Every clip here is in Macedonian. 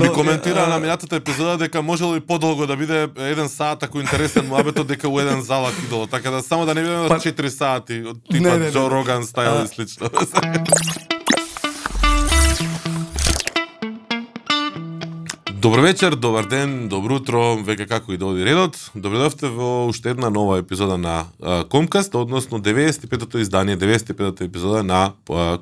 Ми коментира на минатата епизода дека можело и подолго да биде еден саат ако интересен муабетот дека у еден залак идоло, така да само да не биде Па- 4 сати од типа не, не, Джо. Роган стайл А- и слично. Добро вечер, добар ден, добро утро, веќе како и да оди редот. Добредовте во уште една нова епизода на Комкаст, односно 95-то издание, 95-та епизода на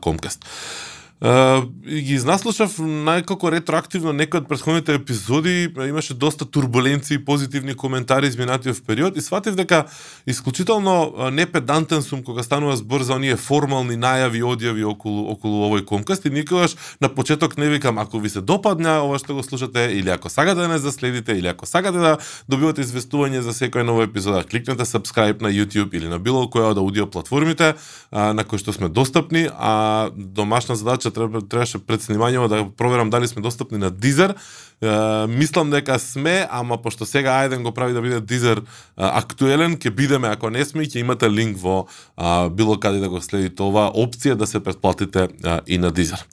Комкаст. Uh, и ги изнаслушав најкако ретроактивно некои од претходните епизоди, имаше доста турбуленции, позитивни коментари изминатиот период и сватив дека исклучително непедантен сум кога станува збор за оние формални најави, одјави околу околу овој комкаст и никогаш на почеток не викам ако ви се допадна ова што го слушате или ако сакате да не заследите или ако сакате да добивате известување за секоја нова епизода, кликнете subscribe на YouTube или на било која од аудио платформите а, на кои што сме достапни, а домашна задача треба требаше пред снимањето да проверам дали сме достапни на Дизер. Е, мислам дека сме, ама пошто сега Ајден го прави да биде Дизер актуелен, ќе бидеме, ако не сме, ќе имате линк во а, било каде да го следите ова опција да се претплатите а, и на Дизер.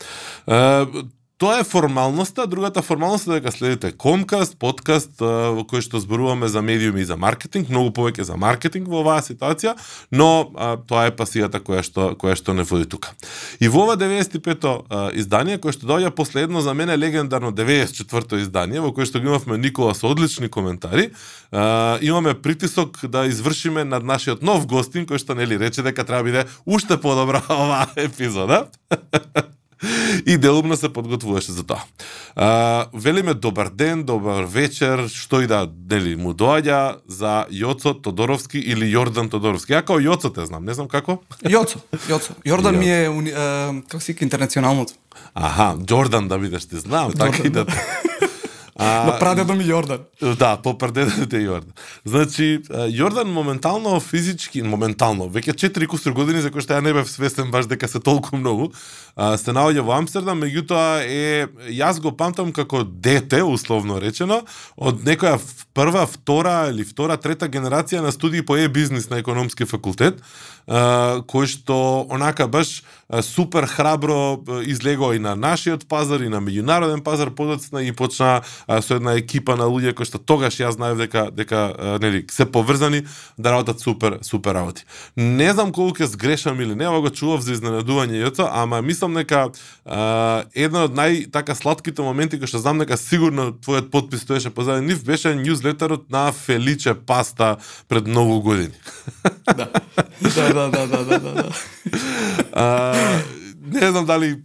Е, Тоа е формалноста, другата формалност е дека следите Комкаст, подкаст во кој што зборуваме за медиуми и за маркетинг, многу повеќе за маркетинг во оваа ситуација, но а, тоа е пасијата која што која што не води тука. И во ова 95-то издание кое што доаѓа последно за мене легендарно 94-то издание во кое што ги имавме Никола со одлични коментари, а, имаме притисок да извршиме над нашиот нов гостин кој што нели рече дека треба да биде уште подобра оваа епизода. и делумно се подготвуваше за тоа. А, велиме добар ден, добар вечер, што и да нели му доаѓа за Јоцо Тодоровски или Јордан Тодоровски. Ја као Јоцо те знам, не знам како. Јоцо, Јоцо. Јордан ми е уни, е, како си интернационалното. Аха, Џордан да бидеш ти знам, така и да. А, На прадедо ми Јордан. Да, по прадедите Јордан. Значи, Јордан моментално физички, моментално, веќе 4 кусур години за кои што ја не бев свестен баш дека се толку многу, а, се наоѓа во Амстердам, меѓутоа е јас го памтам како дете, условно речено, од некоја прва, втора или втора, трета генерација на студии по е-бизнис на економски факултет, а, кој што онака баш супер храбро а, излегува и на нашиот пазар и на меѓународен пазар подоцна и почна а, со една екипа на луѓе кои што тогаш јас знаев дека дека а, нели се поврзани да работат супер супер работи. Не знам колку ќе сгрешам или не, ова го чував за изненадување јоцо, ама мислам дека а, еден од нај така сладките моменти кои што знам дека сигурно твојот подпис стоеше позади нив беше ньюзлетерот на Феличе Паста пред многу години. Да. Да, да, да, да, да, да, да. А, не знам дали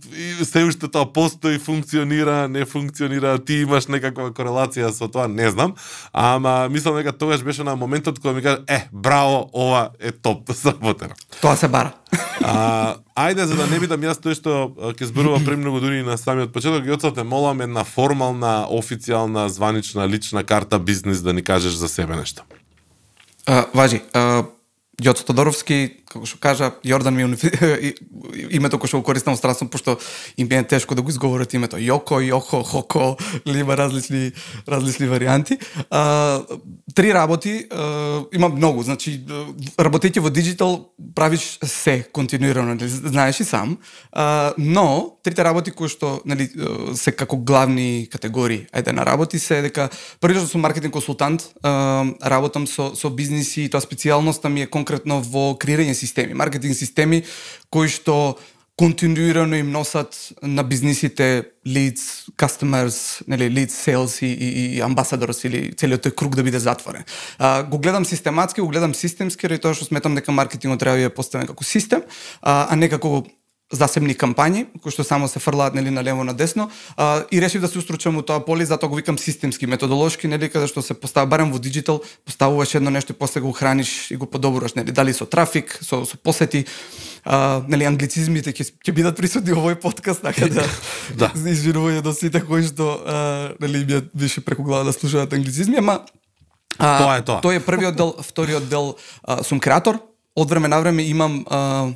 се уште тоа постои, функционира, не функционира, ти имаш некаква корелација со тоа, не знам, ама мислам дека тогаш беше на моментот кога ми кажа, е, браво, ова е топ, сработено. Тоа се бара. А, ајде за да не бидам јас тој што ќе зборува премногу дури на самиот почеток, Јоцо те молам една формална, официјална, званична, лична карта бизнис да ни кажеш за себе нешто. А, важи, а, Јоцо Тодоровски, како што кажа, Јордан ми името кој што го користам страшно, пошто им е тешко да го изговорат името. Јоко, Јохо, Хоко, или има различни, различни варианти. А, три работи, а, има многу, значи, работејќи во дигитал правиш се континуирано, нели, знаеш и сам, а, но трите работи кои што нели, се како главни категории ајде на работи се дека првично сум маркетинг консултант, а, работам со со бизниси и тоа специјалноста ми е конкретно во креирање системи, маркетинг системи кои што континуирано им носат на бизнисите leads, customers, нели leads, sales и, и, и ambassadors или целиот тој круг да биде затворен. А, го гледам систематски, го гледам системски, ради тоа што сметам дека маркетингот треба да е поставен како систем, а, а не како засебни кампањи кои што само се фрлаат нели на лево на десно а, и решив да се устручам у тоа поле затоа го викам системски методолошки нели каде што се постава барем во диджитал поставуваш едно нешто и после го храниш и го подобруваш нели дали со трафик со со посети а, нели англицизмите ќе ќе бидат присутни во овој подкаст така да Да. извинување до сите кои што а, нели ми више преку глава да слушаат англицизми ама а, Тоа е тоа. Тој е првиот дел, вториот дел а, сум креатор. Од време на време имам а,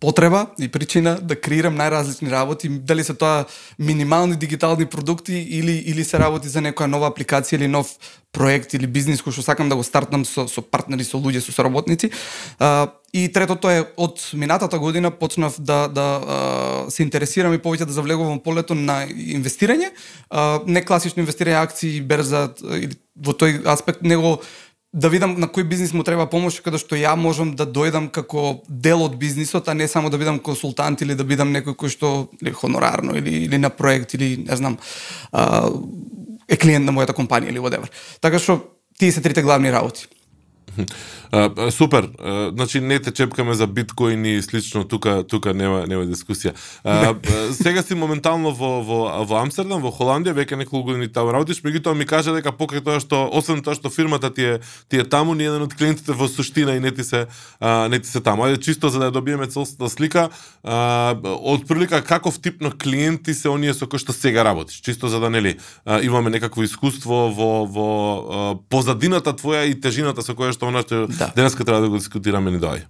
потреба и причина да креирам најразлични работи, дали се тоа минимални дигитални продукти или или се работи за некоја нова апликација или нов проект или бизнис кој што сакам да го стартнам со со партнери, со луѓе, со соработници. А, и третото е од минатата година почнав да да а, се интересирам и повеќе да завлегувам полето на инвестирање, а, не класично инвестирање акции, берза или во тој аспект, него да видам на кој бизнис му треба помош каде што ја можам да дојдам како дел од бизнисот, а не само да бидам консултант или да бидам некој кој што или хонорарно или или на проект или не знам а, е клиент на мојата компанија или whatever. Така што тие се трите главни работи. Uh, супер. Uh, значи не те чепкаме за биткоин и слично, тука тука нема нема дискусија. Uh, сега си моментално во во во Амстердам, во Холандија, веќе неколку години таму работиш, меѓутоа ми кажа дека покрај тоа што освен тоа што фирмата ти е ти е таму, ни еден од клиентите во суштина и не ти се uh, не ти се таму. Ајде чисто за да добиеме целата слика, uh, од прилика каков тип на клиенти се оние со кои што сега работиш, чисто за да нели имаме некакво искуство во во позадината твоја и тежината со која што она што да. денеска треба да го дискутираме ни доаѓа.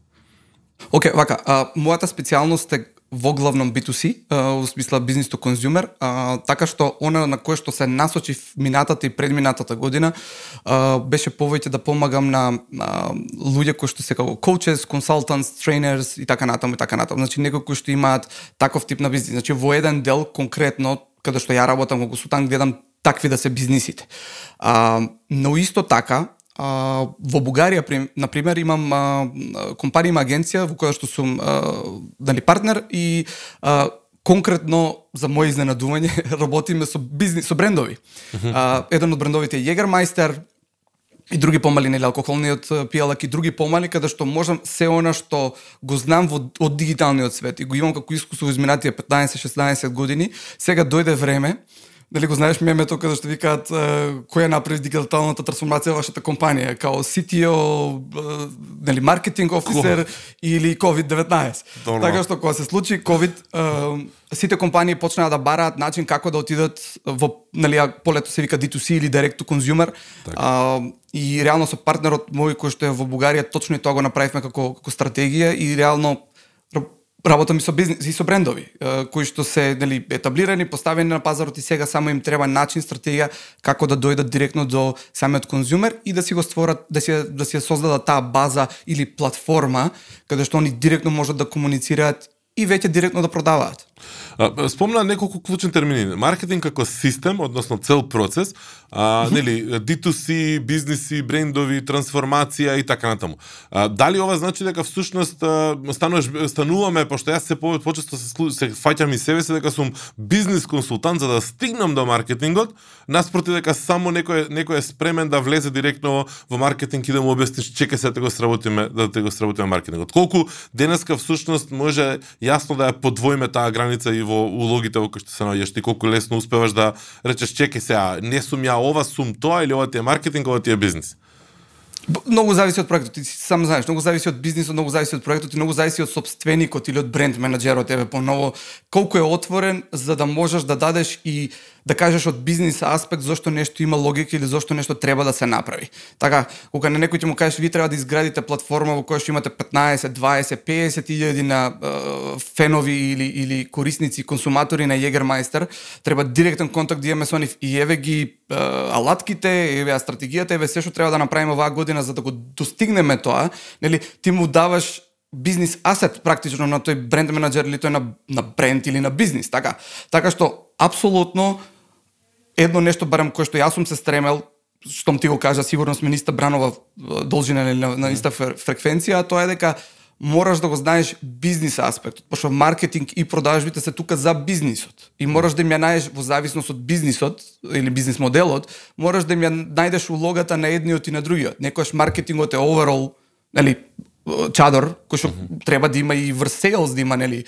Океј, okay, вака, а, мојата специјалност е во главном B2C, а, во смисла бизнес to consumer, а, така што она на кое што се насочи минатата и предминатата година а, беше повеќе да помагам на а, луѓе кои што се како coaches, consultants, trainers и така натаму и така натаму. Значи некои кои што имаат таков тип на бизнес. Значи во еден дел конкретно каде што ја работам во консултант гледам такви да се бизнисите. А, но исто така А, во Бугарија, на пример, имам а, компанија, има агенција во која што сум а, дали партнер и а, конкретно за моје изненадување работиме со бизнис со брендови. Uh -huh. а, еден од брендовите е Jägermeister и други помали нели алкохолниот пијалак и други помали каде што можам се она што го знам во, од дигиталниот свет и го имам како искуство во изминатите 15-16 години, сега дојде време Дали го знаеш мемето каде што викаат кој е направи дигиталната трансформација во вашата компанија, као CTO, нели маркетинг офисер или COVID-19. Така што кога се случи COVID, сите компании почнаа да бараат начин како да отидат во нели полето се вика D2C или direct to consumer. Так. А, и реално со партнерот мој кој што е во Бугарија точно и тоа го направивме како како стратегија и реално работам и со бизнес и со брендови кои што се нели етаблирани, поставени на пазарот и сега само им треба начин, стратегија како да дојдат директно до самиот конзумер и да си го створат, да си да си создадат таа база или платформа каде што они директно можат да комуницираат и веќе директно да продаваат. Спомна неколку клучни термини. Маркетинг како систем, односно цел процес, а, нели, D2C, бизниси, брендови, трансформација и така натаму. А, дали ова значи дека всушност стануваш стануваме пошто јас се повеќе почесто се се фаќам и себе се дека сум бизнис консултант за да стигнам до маркетингот, наспроти дека само некој некој е спремен да влезе директно во маркетинг и да му обясниш чека се да го сработиме да те го сработиме маркетингот. Колку денеска всушност може јасно да ја подвоиме таа граница и во улогите во кои што се наоѓаш, ти колку лесно успеваш да речеш чеки сега, не сум ја ова, сум тоа или ова ти е маркетинг, ова ти е бизнис. Многу зависи од проектот, ти сам знаеш, многу зависи од бизнисот, многу зависи од проектот и многу зависи од собственикот или од бренд менаџерот еве поново колку е отворен за да можеш да дадеш и да кажеш од бизнис аспект зошто нешто има логика или зошто нешто треба да се направи. Така, кога на некој ти му кажеш ви треба да изградите платформа во која што имате 15, 20, 50 илјади на е, фенови или или корисници, консуматори на Jägermeister, треба директен контакт да имаме со нив и еве ги е, алатките, еве стратегијата, еве се што треба да направиме оваа година за да го достигнеме тоа, нели ти му даваш бизнис асет практично на тој бренд менеджер или тој на, на бренд или на бизнис, така. Така што апсолутно едно нешто барем кое што јас сум се стремел штом ти го кажа, сигурно сме ниста бранова должина на, на иста фреквенција, тоа е дека мораш да го знаеш бизнис аспектот, пошто маркетинг и продажбите се тука за бизнисот. И мораш да им ја најдеш во зависност од бизнисот или бизнис моделот, мораш да им ја најдеш улогата на едниот и на другиот. Некојаш маркетингот е overall, нели, чадор кој што mm -hmm. треба да има и врз sales да има нели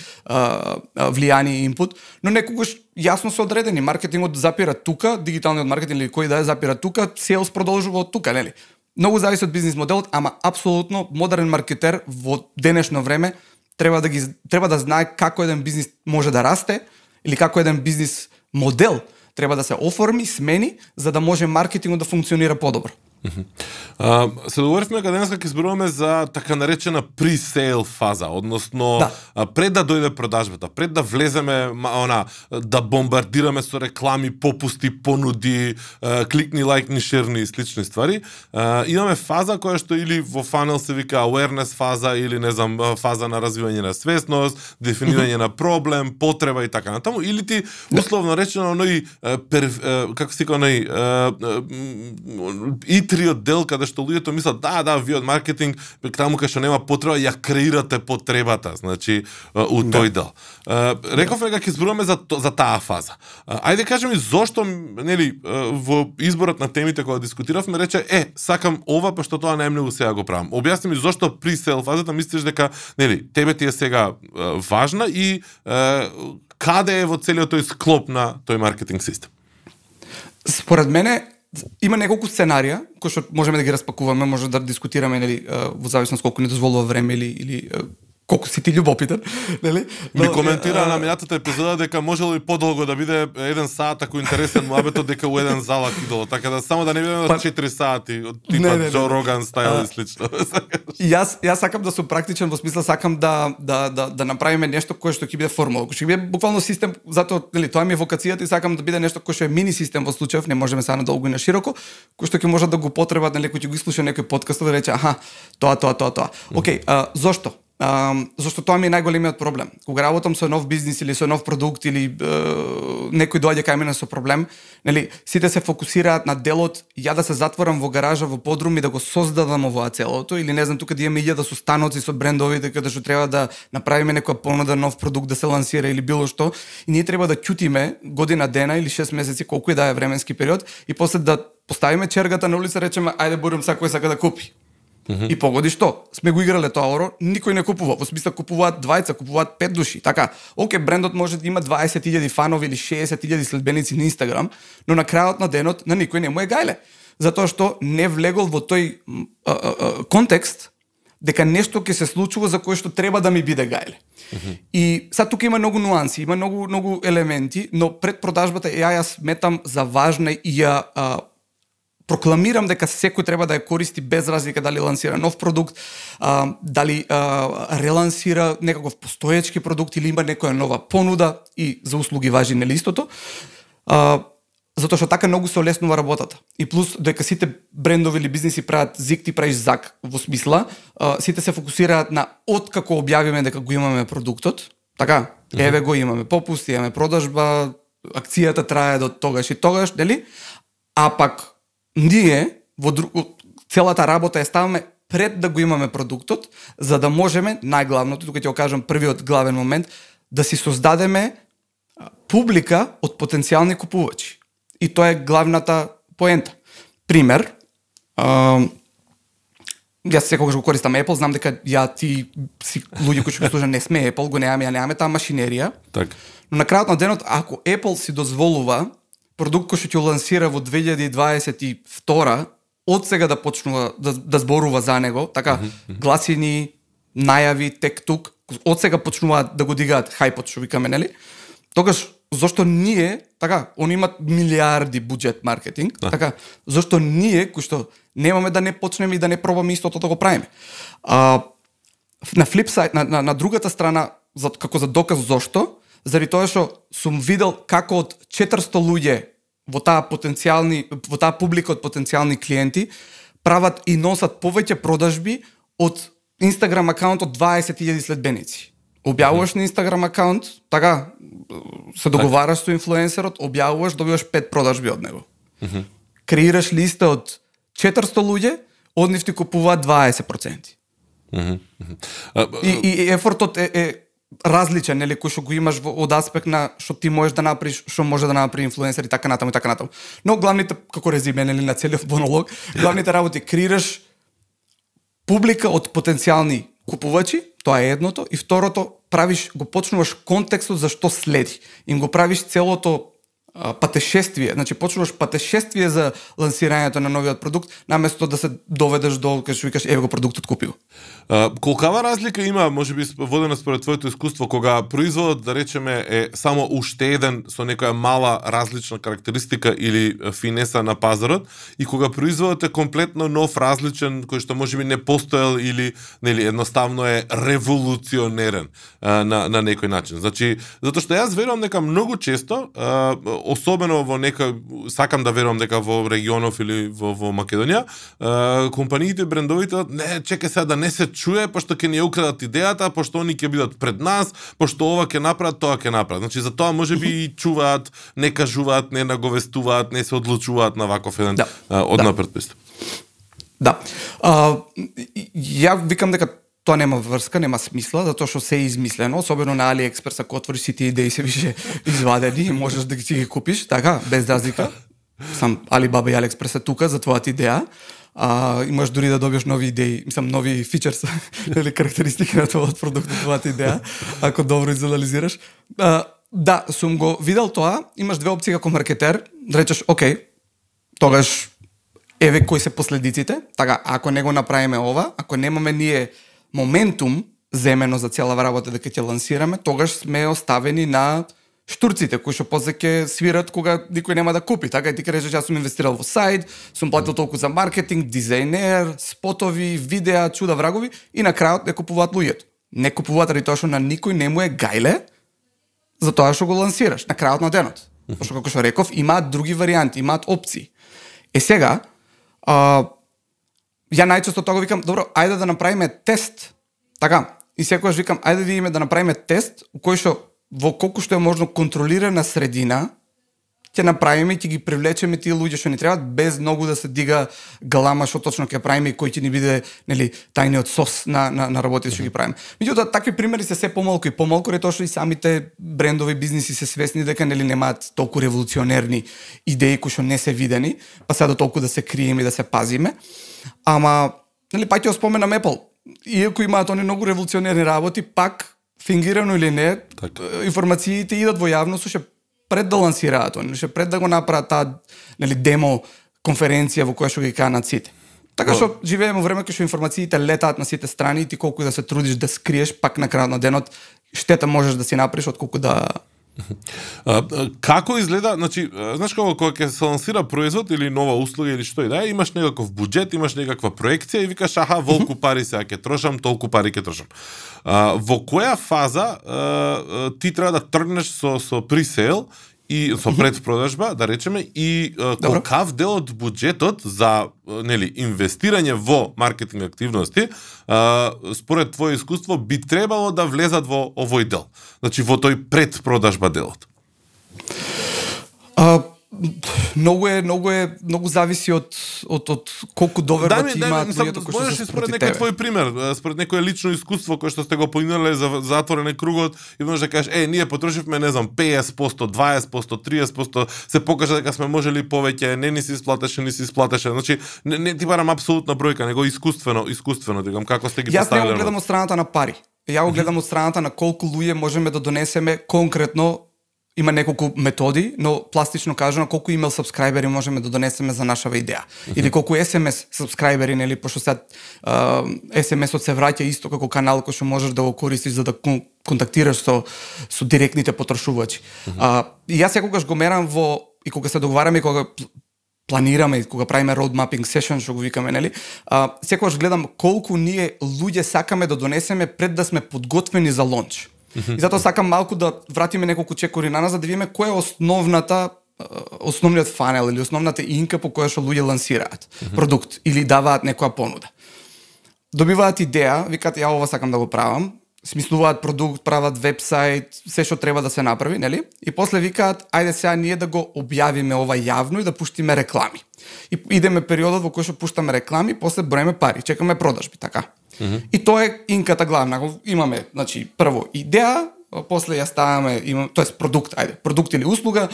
влијание и инпут, но некогаш јасно се одредени маркетингот запира тука, дигиталниот маркетинг или кој да е запира тука, sales продолжува од тука, нели? Многу зависи од бизнис моделот, ама апсолутно модерен маркетер во денешно време треба да ги треба да знае како еден бизнис може да расте или како еден бизнис модел треба да се оформи, смени за да може маркетингот да функционира подобро. А, се договоривме кога денеска ќе зборуваме за така наречена pre-sale фаза, односно Да. а, пред да дојде продажбата, пред да влеземе она да бомбардираме со реклами, попусти, понуди, а, кликни, лайкни, шерни и слични ствари, а, имаме фаза која што или во фанел се вика awareness фаза или не знам фаза на развивање на свесност, дефинирање на проблем, потреба и така натаму, или ти условно речено оној како се вика оној а, итриот дел каде што луѓето мислат да, да, ви од маркетинг таму кај што нема потреба ја креирате потребата, значи у тој дел. А, Рековме дека ќе зборуваме за за таа фаза. Ајде кажеме зошто нели во изборот на темите кога дискутиравме рече е сакам ова пошто тоа најмногу сега го правам. Објасни ми зошто при сел фазата мислиш дека нели тебе ти е сега важна и каде е во целиот тој склоп на тој маркетинг систем. Според мене има неколку сценарија кои што можеме да ги распакуваме, може да дискутираме нели во зависност колку ни дозволува време или или колку си ти љубопитен, нели? Ми коментира на минатата епизода дека можело и подолго да биде еден саат ако интересен муабетот дека у еден залак идоло, така да само да не бидеме Па- 4 сати од типа не, не, Джо. Роган стайл А, и слично. И јас јас сакам да сум практичен во смисла сакам да да да да направиме нешто кое што ќе биде формула, кој ќе биде буквално систем, затоа нели тоа ми е вокацијата и сакам да биде нешто кое што е мини систем во случајов, не можеме сега на долго и на широко, кој што ќе може да го потребат нели кој ќе го слуша некој подкаст да рече аха, тоа тоа тоа тоа. Океј, а, зошто? Um, зашто тоа ми е најголемиот проблем. Кога работам со нов бизнис или со нов продукт или е, некој доаѓа кај мене со проблем, нели сите се фокусираат на делот ја да се затворам во гаража во подрум и да го создадам овоа целото или не знам тука да имаме илјада состаноци со брендовите каде да што треба да направиме некоја понуда нов продукт да се лансира или било што и ние треба да ќутиме година дена или 6 месеци колку и да е временски период и после да поставиме чергата на улица речеме ајде бурам сакој сака да купи. И погоди што? Сме го играле тоа оро, никој не купува. Во смисла купуваат двајца, купуваат пет души. Така, оке, брендот може да има 20.000 фанови или 60.000 следбеници на Инстаграм, но на крајот на денот на никој не му е гајле. Затоа што не влегол во тој а, а, а, контекст дека нешто ќе се случува за кое што треба да ми биде гајле. И сад тука има многу нуанси, има многу многу елементи, но пред продажбата ја ја сметам за важна и ја а, прокламирам дека секој треба да ја користи без разлика дали лансира нов продукт, а, дали а, релансира некаков постоечки продукт или има некоја нова понуда и за услуги важи нели истото. А, затоа што така многу се олеснува работата. И плюс дека сите брендови или бизниси прават зик ти правиш зак во смисла, а, сите се фокусираат на откако објавиме дека го имаме продуктот, така, еве го имаме попуст, имаме продажба, акцијата трае до тогаш и тогаш, нели? А пак ние во друг, целата работа ја ставаме пред да го имаме продуктот, за да можеме, најглавното, тука ќе го кажам првиот главен момент, да си создадеме публика од потенцијални купувачи. И тоа е главната поента. Пример, а, јас секогаш го користам Apple, знам дека ја ти си луѓе кои што служат не сме Apple, го немаме, ја немаме таа машинерија, така. Но на крајот на денот, ако Apple си дозволува продукт кој што ќе лансира во 2022 од сега да почнува да, да зборува за него, така, гласини, најави, тек тук, од сега почнуваат да го дигаат хајпот, што викаме, нели? Тогаш, зошто ние, така, они имат милиарди буџет маркетинг, Да. така, зошто ние, кои што немаме да не почнеме и да не пробаме истото да го правиме. А, на флип сайт, на, на, на другата страна, за, како за доказ зошто, заради тоа што сум видел како од 400 луѓе во таа потенцијални во таа публика од потенцијални клиенти прават и носат повеќе продажби од Инстаграм акаунт од 20.000 следбеници. Објавуваш на Инстаграм акаунт, така се договараш со инфлуенсерот, објавуваш, добиваш 5 продажби од него. Креираш листа од 400 луѓе, од нив ти купуваат 20%. Мгм, мгм. А, И, и, и ефортот е, е различен, нели, кој што го имаш во, од аспект на што ти можеш да направиш, што може да направи инфлуенсер и така натаму и така натаму. Но главните, како резиме, нели, на целиот монолог, главните работи креираш публика од потенцијални купувачи, тоа е едното, и второто, правиш, го почнуваш контекстот за што следи. Им го правиш целото патешествие, значи почнуваш патешествие за лансирањето на новиот продукт, наместо да се доведеш до кај што викаш еве го продуктот купи. А, колкава разлика има, може би водена според твоето искуство, кога производот, да речеме, е само уште еден со некоја мала различна карактеристика или финеса на пазарот и кога производот е комплетно нов, различен, кој што можеби не постоел или нели едноставно е револуционерен а, на на некој начин. Значи, затоа што јас верувам дека многу често, а, особено во нека сакам да верувам дека во регионов или во во Македонија, а, компаниите брендовите не чекај сега да не се чуе пошто ќе ни ја украдат идејата, пошто они ќе бидат пред нас, пошто ова ќе направат, тоа ќе направат. Значи за тоа можеби и чуваат, не кажуваат, не наговестуваат, не се одлучуваат на ваков еден Да. однапред пристап. Да. А, ја викам дека тоа нема врска, нема смисла, затоа што се е измислено, особено на AliExpress, ако отвориш сите идеи се више извадени и можеш да ги купиш, така, без разлика. Сам Alibaba и AliExpress е тука за твојата идеја. А, имаш дури да добиеш нови идеи, мислам нови фичерс или карактеристики на твојот продукт, на твојата идеја, ако добро изанализираш. А, да, сум го видел тоа, имаш две опции како маркетер, да речеш, окей, тогаш еве кои се последиците. Така, ако не го направиме ова, ако немаме ние моментум земено за целава работа дека ќе лансираме, тогаш сме оставени на штурците кои што после ќе свират кога никој нема да купи. Така и ти кажеш јас сум инвестирал во сајт, сум платил толку за маркетинг, дизајнер, спотови, видеа, чуда врагови и на крајот не купуваат луѓето. Не купуваат ради тоа што на никој не му е гајле за тоа што го лансираш на крајот на денот. Пошто како што реков, имаат други варијанти, имаат опции. Е сега, а, ја најчесто тоа го викам, добро, ајде да направиме тест. Така, и секогаш викам, ајде да видиме да направиме тест у кој што во колку што е можно контролирана средина ќе направиме и ќе ги привлечеме тие луѓе што ни требаат без многу да се дига галама што точно ќе правиме и кој ќе ни биде нели тајниот сос на на, на работите што ги правиме. Меѓутоа такви примери се се помалку и помалку ретоа што и самите брендови бизниси се свесни дека нели немаат толку револуционерни идеи кои што не се видени, па сега до толку да се криеме и да се пазиме. Ама нели пак ќе споменам Apple. Иако имаат они многу револуционерни работи, пак фингирано или не, Така. информациите идат во јавност уште пред да лансираат они, уште пред да го направат таа нели демо конференција во која што ги канат сите. Така што живееме во време кога што информациите летаат на сите страни и ти колку да се трудиш да скриеш, пак на крајот на денот штета можеш да си направиш отколку да А, а, како изгледа, значи, знаеш како кога ќе се лансира производ или нова услуга или што и да е, имаш некаков буџет, имаш некаква проекција и викаш аха, волку пари сега ќе трошам, толку пари ќе трошам. А, во која фаза а, ти треба да тргнеш со со пресейл и со предпродажба, да речеме, и Добро. колкав дел од буџетот за нели инвестирање во маркетинг активности, а, според твое искуство би требало да влезат во овој дел. Значи во тој предпродажба делот. А, многу е многу е многу зависи од од од колку доверба ти имаат луѓето кои што се според некој твој пример, според некое лично искуство кое што сте го поинале за затворен кругот и можеш да кажеш е ние потрошивме не знам 50%, 20%, 30%, се покажа дека сме можели повеќе, не ни се исплатеше, ни се исплатеше. Значи не, не ти барам апсолутна бројка, него искуствено, искуствено дигам како сте ги Јас не поставиле. го гледам од страната на пари. Ја го гледам од страната на колку луѓе можеме да донесеме конкретно има неколку методи, но пластично кажано колку имейл сабскрајбери можеме да донесеме за нашава идеја. Или колку SMS сабскрајбери, нели, пошто сега SMS-от се враќа исто како канал кој што можеш да го користиш за да кон контактираш со со директните потрошувачи. А, и јас секогаш го мерам во и кога се договараме и кога пл- планираме и кога правиме road mapping session што го викаме, нели? А, секогаш гледам колку ние луѓе сакаме да донесеме пред да сме подготвени за лонч. И затоа сакам малку да вратиме неколку чекори на назад да видиме која е основната а, основниот фанел или основната инка по која што луѓе лансираат продукт или даваат некоја понуда. Добиваат идеја, викаат ја ова сакам да го правам, смислуваат продукт, прават вебсайт, се што треба да се направи, нели? И после викаат, ајде сега ние да го објавиме ова јавно и да пуштиме реклами. И идеме периодот во кој што пуштаме реклами, после броеме пари, чекаме продажби, така. И тоа е инката главна. Имаме, значи, прво идеја, после ја ставаме, имам, тоест продукт, ајде, продукт или услуга,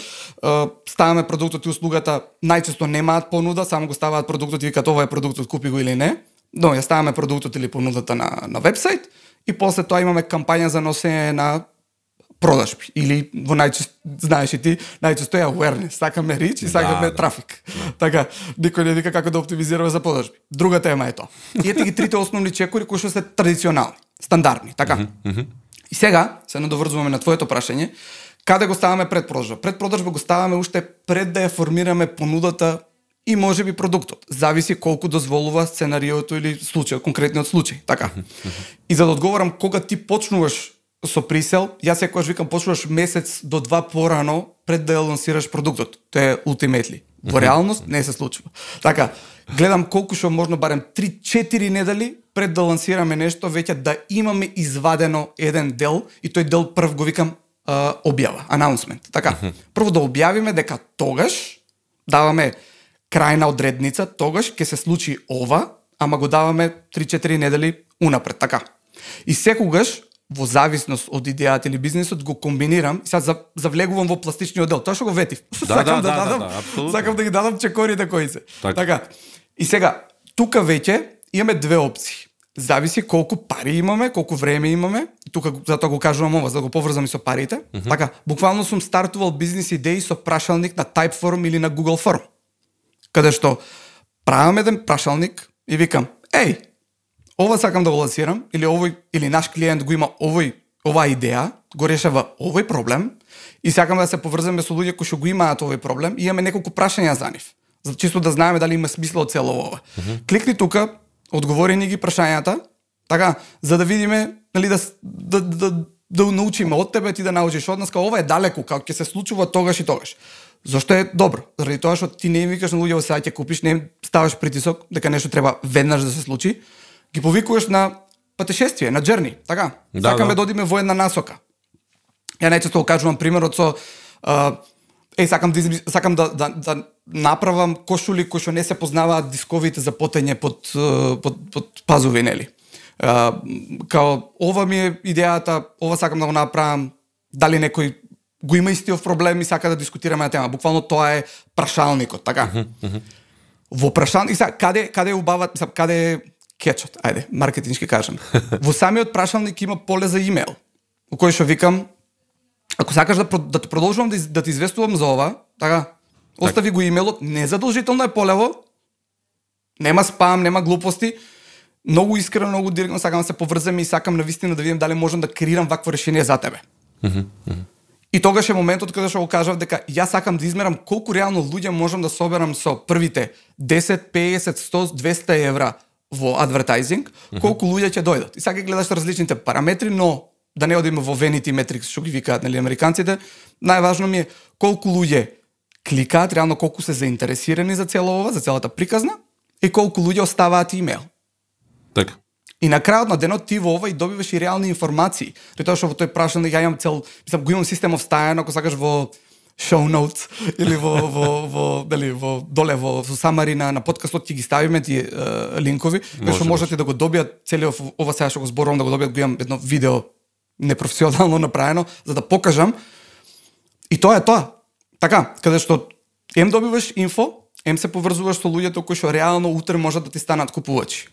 ставаме продуктот и услугата, најчесто немаат понуда, само го ставаат продуктот и викаат ова е продуктот, купи го или не. Но ја ставаме продуктот или понудата на, на вебсайт и после тоа имаме кампања за носење на продажби или во најчесто знаеш и ти најчесто е awareness, сакаме рич и сакаме Да, да. трафик. Така, никој не вика како да оптимизираме за продажби. Друга тема е тоа. И ете ги трите основни чекори кои што се традиционални, стандардни, така. И сега се надоврзуваме на твоето прашање, каде го ставаме пред продажба? Пред продажба го ставаме уште пред да ја формираме понудата и може би продуктот. Зависи колку дозволува сценариото или случајот, конкретниот случај, така. И за да одговорам кога ти почнуваш со присел, јас секогаш викам почнуваш месец до два порано пред да ја лансираш продуктот. Тоа е ultimately. Во реалност не се случува. Така, гледам колку што можно барем 3-4 недели пред да лансираме нешто, веќе да имаме извадено еден дел и тој дел прв го викам а, објава, announcement. Така, прво да објавиме дека тогаш даваме крајна одредница, тогаш ќе се случи ова, ама го даваме 3-4 недели унапред, така. И секогаш во зависност од идејата или бизнисот го комбинирам и сега за- завлегувам во пластичниот дел. Тоа што го ветив. Да, да, да, да, да, апсолутно. сакам да ги дадам чекорите кои се. Така. така. И сега, тука веќе имаме две опции. Зависи колку пари имаме, колку време имаме. Тука затоа го кажувам ова, за да го поврзам и со парите. Така, буквално сум стартувал бизнис идеи со прашалник на Typeform или на Google Form. Каде што правам еден прашалник и викам, еј, ова сакам да го лансирам, или овој, или наш клиент го има овој, оваа идеја, го решава овој проблем, и сакам да се поврземе со луѓе кои што го имаат овој проблем, и имаме неколку прашања за нив. За чисто да знаеме дали има смисла од цело ова. Кликни тука, одговори ни ги прашањата, така, за да видиме, нели да, с- да, да, да научиме од тебе, ти да научиш од нас, ова е далеку, како ќе се случува тогаш и тогаш. Зошто е добро? Заради тоа што ти не им викаш на луѓе сега ќе купиш, не им ставаш притисок дека нешто треба веднаш да се случи, ги повикуваш на патешествие, на джерни, така? Да, Сакаме да. да одиме во една насока. Ја најчесто го кажувам примерот со а, Еј, сакам да, сакам да, да, да направам кошули кои што не се познаваат дисковите за потење под, е, под, под пазуви, нели? А, као, ова ми е идејата, ова сакам да го направам, дали некој го има истиот проблем и сака да дискутираме на тема. Буквално тоа е прашалникот, така? Во прашалник, и сега, каде, каде е убават, сега, каде е кечот, ајде, маркетиншки кажам. Во самиот прашалник има поле за имейл, во кој што викам, ако сакаш да, да те продолжувам да, да ти известувам за ова, така, остави го имейлот, незадолжително е полево, нема спам, нема глупости, многу искрено, многу директно сакам да се поврземе и сакам на вистина да видам дали можам да креирам вакво решение за тебе. И тогаш е моментот каде што го кажав дека јас сакам да измерам колку реално луѓе можам да соберам со првите 10, 50, 100, 200 евра во адвертайзинг, колку луѓе ќе дојдат. И сега гледаш различните параметри, но да не одиме во Vanity Metrics, што ги викаат нели американците, најважно ми е колку луѓе кликаат, реално колку се заинтересирани за цело ова, за целата приказна, и колку луѓе оставаат имейл. Така. И на крајот на денот ти во ова и добиваш и реални информации. При тоа што во тој прашалник ја имам цел, мислам, го имам систем встајано, ако сакаш во show notes или во во во дали во доле во со самари на, на подкастот ќе ги ставиме ти е, линкови, кај што Може, можете да го добијат целиот ова сега што го зборувам да го добијат, го имам едно видео непрофесионално направено за да покажам И тоа е тоа. Така, каде што ем добиваш инфо, ем се поврзуваш со луѓето кои што реално утре можат да ти станат купувачи.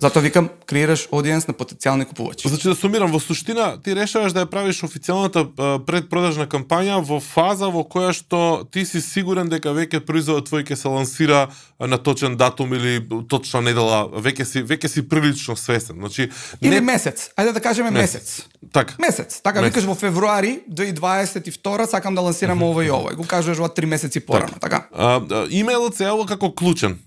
Затоа викам, креираш одиенс на потенцијални купувачи. Значи да сумирам, во суштина ти решаваш да ја правиш официјалната предпродажна кампања во фаза во која што ти си сигурен дека веќе производот твој ќе се лансира на точен датум или точна недела, веќе си веќе си прилично свесен. Значи Или не месец. Ајде да кажеме месец. така. Месец. Така Месец. викаш во февруари 2022 сакам да лансирам и ово. И го кажеш во 3 месеци порано, така. А, а, имейлот се јавува како клучен.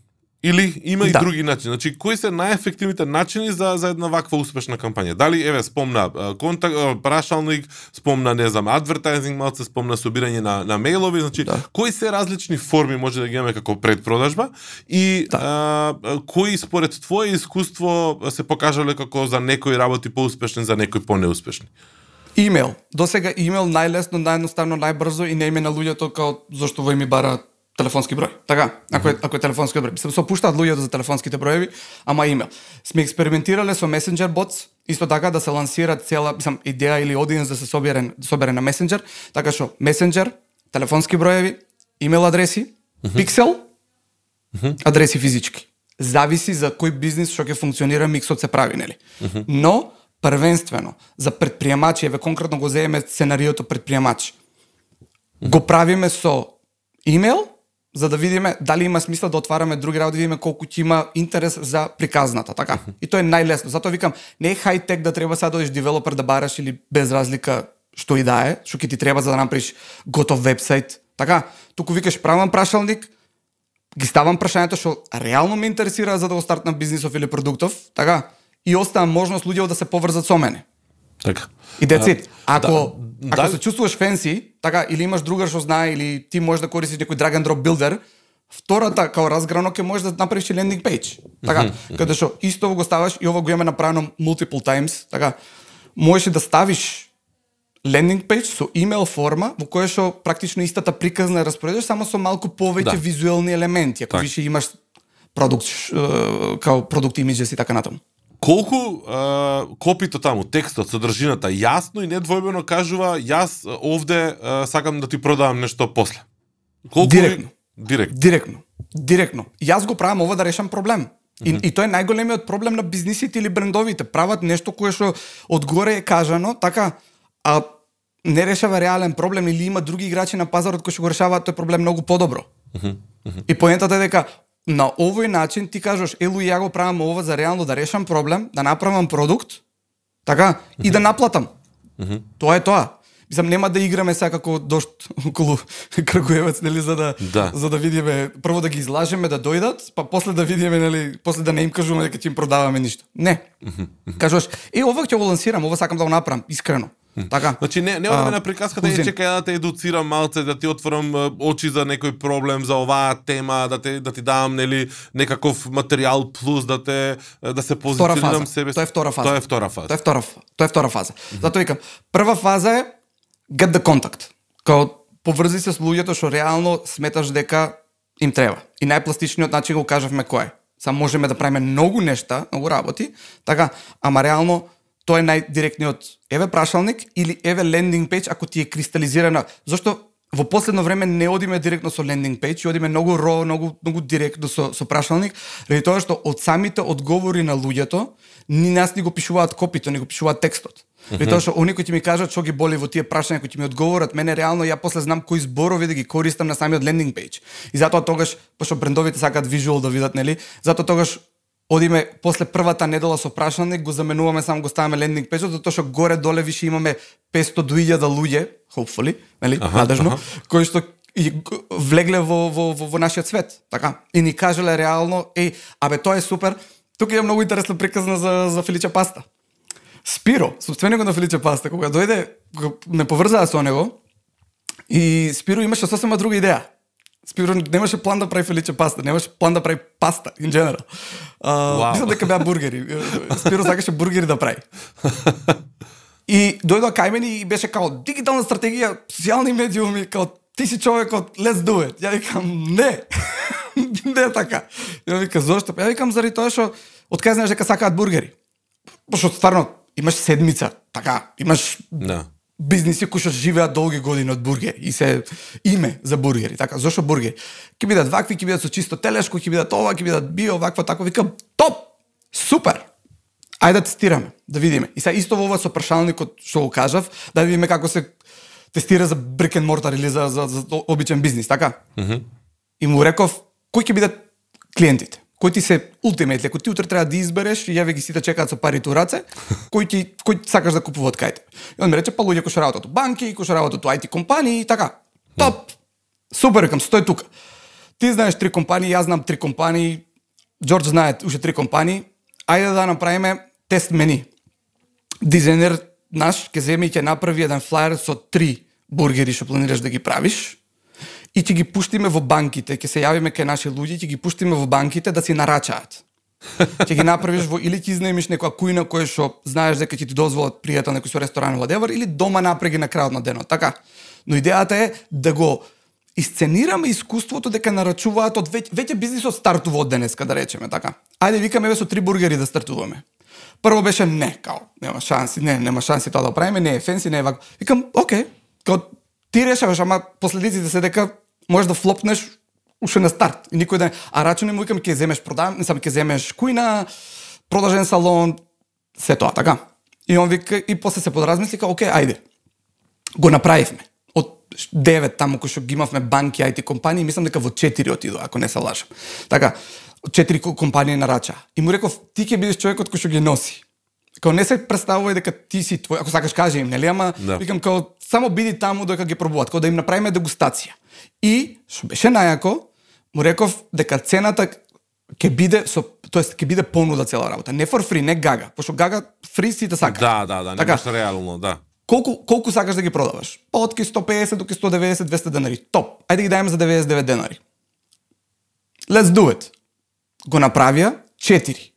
Или има и Да. други начини. Значи, кои се најефективните начини за за една ваква успешна кампања? Дали еве спомна контакт, прашалник, спомна не знам адвертайзинг, малце спомна собирање на на мејлови, значи Да. кои се различни форми може да ги имаме како предпродажба и Да. а, кои според твое искуство се покажале како за некои работи поуспешни, за некои понеуспешни? Имейл. До сега имейл најлесно, наједноставно, најбрзо и не име на луѓето као зашто во ми бара телефонски број. Така, ако е, ако е телефонски број. Се опуштаат луѓето за телефонските броеви, ама имейл. Сме експериментирале со Messenger bots, исто така да се лансира цела, мислам, идеја или одиенс да се собере, собере на Messenger, така што Messenger, телефонски броеви, имейл адреси, пиксел, адреси физички. Зависи за кој бизнис што ќе функционира миксот се прави, нели? Но првенствено за предприемачи, еве конкретно го земеме сценариото предприемач. Го правиме со имейл, за да видиме дали има смисла да отвараме други работи, да видиме колку ќе има интерес за приказната, така? И тоа е најлесно. Затоа викам, не е хай-тек да треба сега да одиш девелопер да бараш или без разлика што и да е, што ќе ти треба за да направиш готов вебсайт, така? Туку викаш правам прашалник, ги ставам прашањето што реално ме интересира за да го стартнам бизнисов или продуктов, така? И оставам можност луѓето да се поврзат со мене. Така. И it. Ако, да, ако да- се чувствуваш фенси, така, или имаш другар што знае, или ти можеш да користиш некој drag and drop builder, втората као разграно ќе можеш да направиш и лендинг пејдж. Така, каде што исто го ставаш и ова го имаме направено multiple times, така. Можеш да ставиш лендинг пејдж со имейл форма во која што практично истата приказна ја распоредиш само со малку повеќе Да. визуелни елементи, ако Така. више имаш продукт е, као продукт имиджес и така натаму. Колку а, копито таму, текстот, содржината, јасно и недвојбено кажува, јас овде а, сакам да ти продавам нешто после. Колку Директно. Директно. Директно. Директно. Јас го правам ова да решам проблем. И, и тоа е најголемиот проблем на бизнисите или брендовите. Прават нешто кое што одгоре е кажано, така, а не решава реален проблем или има други играчи на пазарот кои што го решаваат тој проблем многу подобро. И поентата е дека на овој начин ти кажеш, елу ја го правам ова за реално да решам проблем, да направам продукт, така, и да наплатам. Тоа е тоа. Мислам, нема да играме сега како дошт околу Крагуевец, нели, за да, Да. за да видиме, прво да ги излажеме да дојдат, па после да видиме, нели, после да не им кажуваме дека ќе им продаваме ништо. Не. Кажуваш, е, ова ќе го лансирам, ова сакам да го направам, искрено. Така. Значи не не одиме А, на приказката и чекај да те едуцирам малце, да ти отворам очи за некој проблем, за оваа тема, да те да ти дам нели некаков материјал плюс да те да се позиционирам себе. Тоа е втора фаза. Тоа е втора фаза. Тоа е втора, тоа е втора фаза. Затоа викам, прва фаза е get the contact. Као поврзи се со луѓето што реално сметаш дека им треба. И најпластичниот начин го кажавме кој е. Само можеме да правиме многу нешта, многу работи, така, ама реално тоа е најдиректниот еве прашалник или еве лендинг пејдж ако ти е кристализирана. Зошто во последно време не одиме директно со лендинг пејдж, одиме многу ро, многу многу директно со со прашалник, ради тоа што од самите одговори на луѓето ни нас ни го пишуваат копито, ни го пишуваат текстот. Ради тоа што они кои ќе ми кажат што ги боли во тие прашања кои ќе ми одговорат, мене реално ја после знам кои зборови да ги користам на самиот лендинг пејдж. И затоа тогаш, пошто брендовите сакаат визуал да видат, нели? Затоа тогаш одиме после првата недела со прашалник, го заменуваме само го ставаме лендинг пејџот, затоа што горе доле више имаме 500 до 1000 луѓе, hopefully, нели, надежно, кои што и влегле во, во, во, во нашиот свет, така? И ни кажале реално, еј, абе тоа е супер. Тука има многу интересна приказна за за Феличе Паста. Спиро, собственикот на Феличе Паста, кога дојде, ме поврзаа со него, и Спиро имаше сосема друга идеја. Спиро немаше план да прави Феличе паста, немаше план да прави паста, in general. Uh, Вау. Мислам дека беа бургери. Спиро сакаше бургери да прави. И дојдоа кај мене и беше као дигитална стратегија, социјални медиуми, као ти си човекот, let's do it. Ја викам, не. не е така. Ја вика, зошто? Ја викам, заради тоа што од кај знаеш дека сакаат бургери. Пошто стварно имаш седмица, така, имаш Да. Бизниси кои што живеат долги години од бургери и се име за бургери, така, зошто бургери? Ќе бидат вакви, ќе бидат со чисто телешко, ќе бидат ова, ќе бидат био, вакво, тако, викам, топ, супер. Ајде да тестираме, да видиме. И сега исто во ова со прашалникот што го кажав, да видиме како се тестира за brick and mortar или за, за, за обичен бизнис, така? И му реков, кои ќе бидат клиентите? Кои ти се ултимейтли, ако ти утре треба да избереш и јаве ги сите чекаат со парите у раце, кои ти кои сакаш да купуваат кај те. И он ми рече па луѓе кои што работат банки, кои што работат IT компании и така. Топ. Супер, викам, стој тука. Ти знаеш три компании, јас знам три компании, Џорџ знае уште три компании. Ајде да направиме тест мени. Дизајнер наш ќе земе и ќе направи еден флаер со три бургери што планираш да ги правиш и ќе ги пуштиме во банките, ќе се јавиме кај наши луѓе, ќе ги пуштиме во банките да си нарачаат. ќе ги направиш во или ќе изнемиш некоја кујна која што знаеш дека ќе ти дозволат пријател некој со ресторан владевар или дома напреги на крајот на денот, така. Но идејата е да го исценираме искуството дека нарачуваат од веќе, веќе бизнисот стартува од денеска да речеме така. Ајде викаме еве со три бургери да стартуваме. Прво беше не, као, нема шанси, не, нема шанси тоа да правиме, не е фенси, не е вако. Викам, окей, као ти решаваш, ама последиците се дека можеш да флопнеш уште на старт. И никој да не... А рачуни му викам, ќе земеш продавам, не сам ќе земеш кујна, продажен салон, се тоа, така. И он вика, и после се подразмисли, као, окей, ајде. Го направивме. Од 9 таму кој што ги имавме банки, IT компании, мислам дека во 4 отиду, ако не се лажам. Така, четири ко- компании нарача. И му реков, ти ќе бидеш човекот кој што ги носи. Као не се представувај дека ти си твој, ако сакаш кажи им, нели, ама Да. викам као само биди таму додека ги пробуваат, као да им направиме дегустација. И што беше најако, му реков дека цената ќе биде со тоест ќе биде понуда цела работа. Не for free, не гага, пошто гага фри сите сакаат. Да, да, да, Така. реално, да. Колку колку сакаш да ги продаваш? Па од ки 150 до ки 190, 200 денари. Топ. Ајде ги дајме за 99 денари. Let's do it. Го направија 4.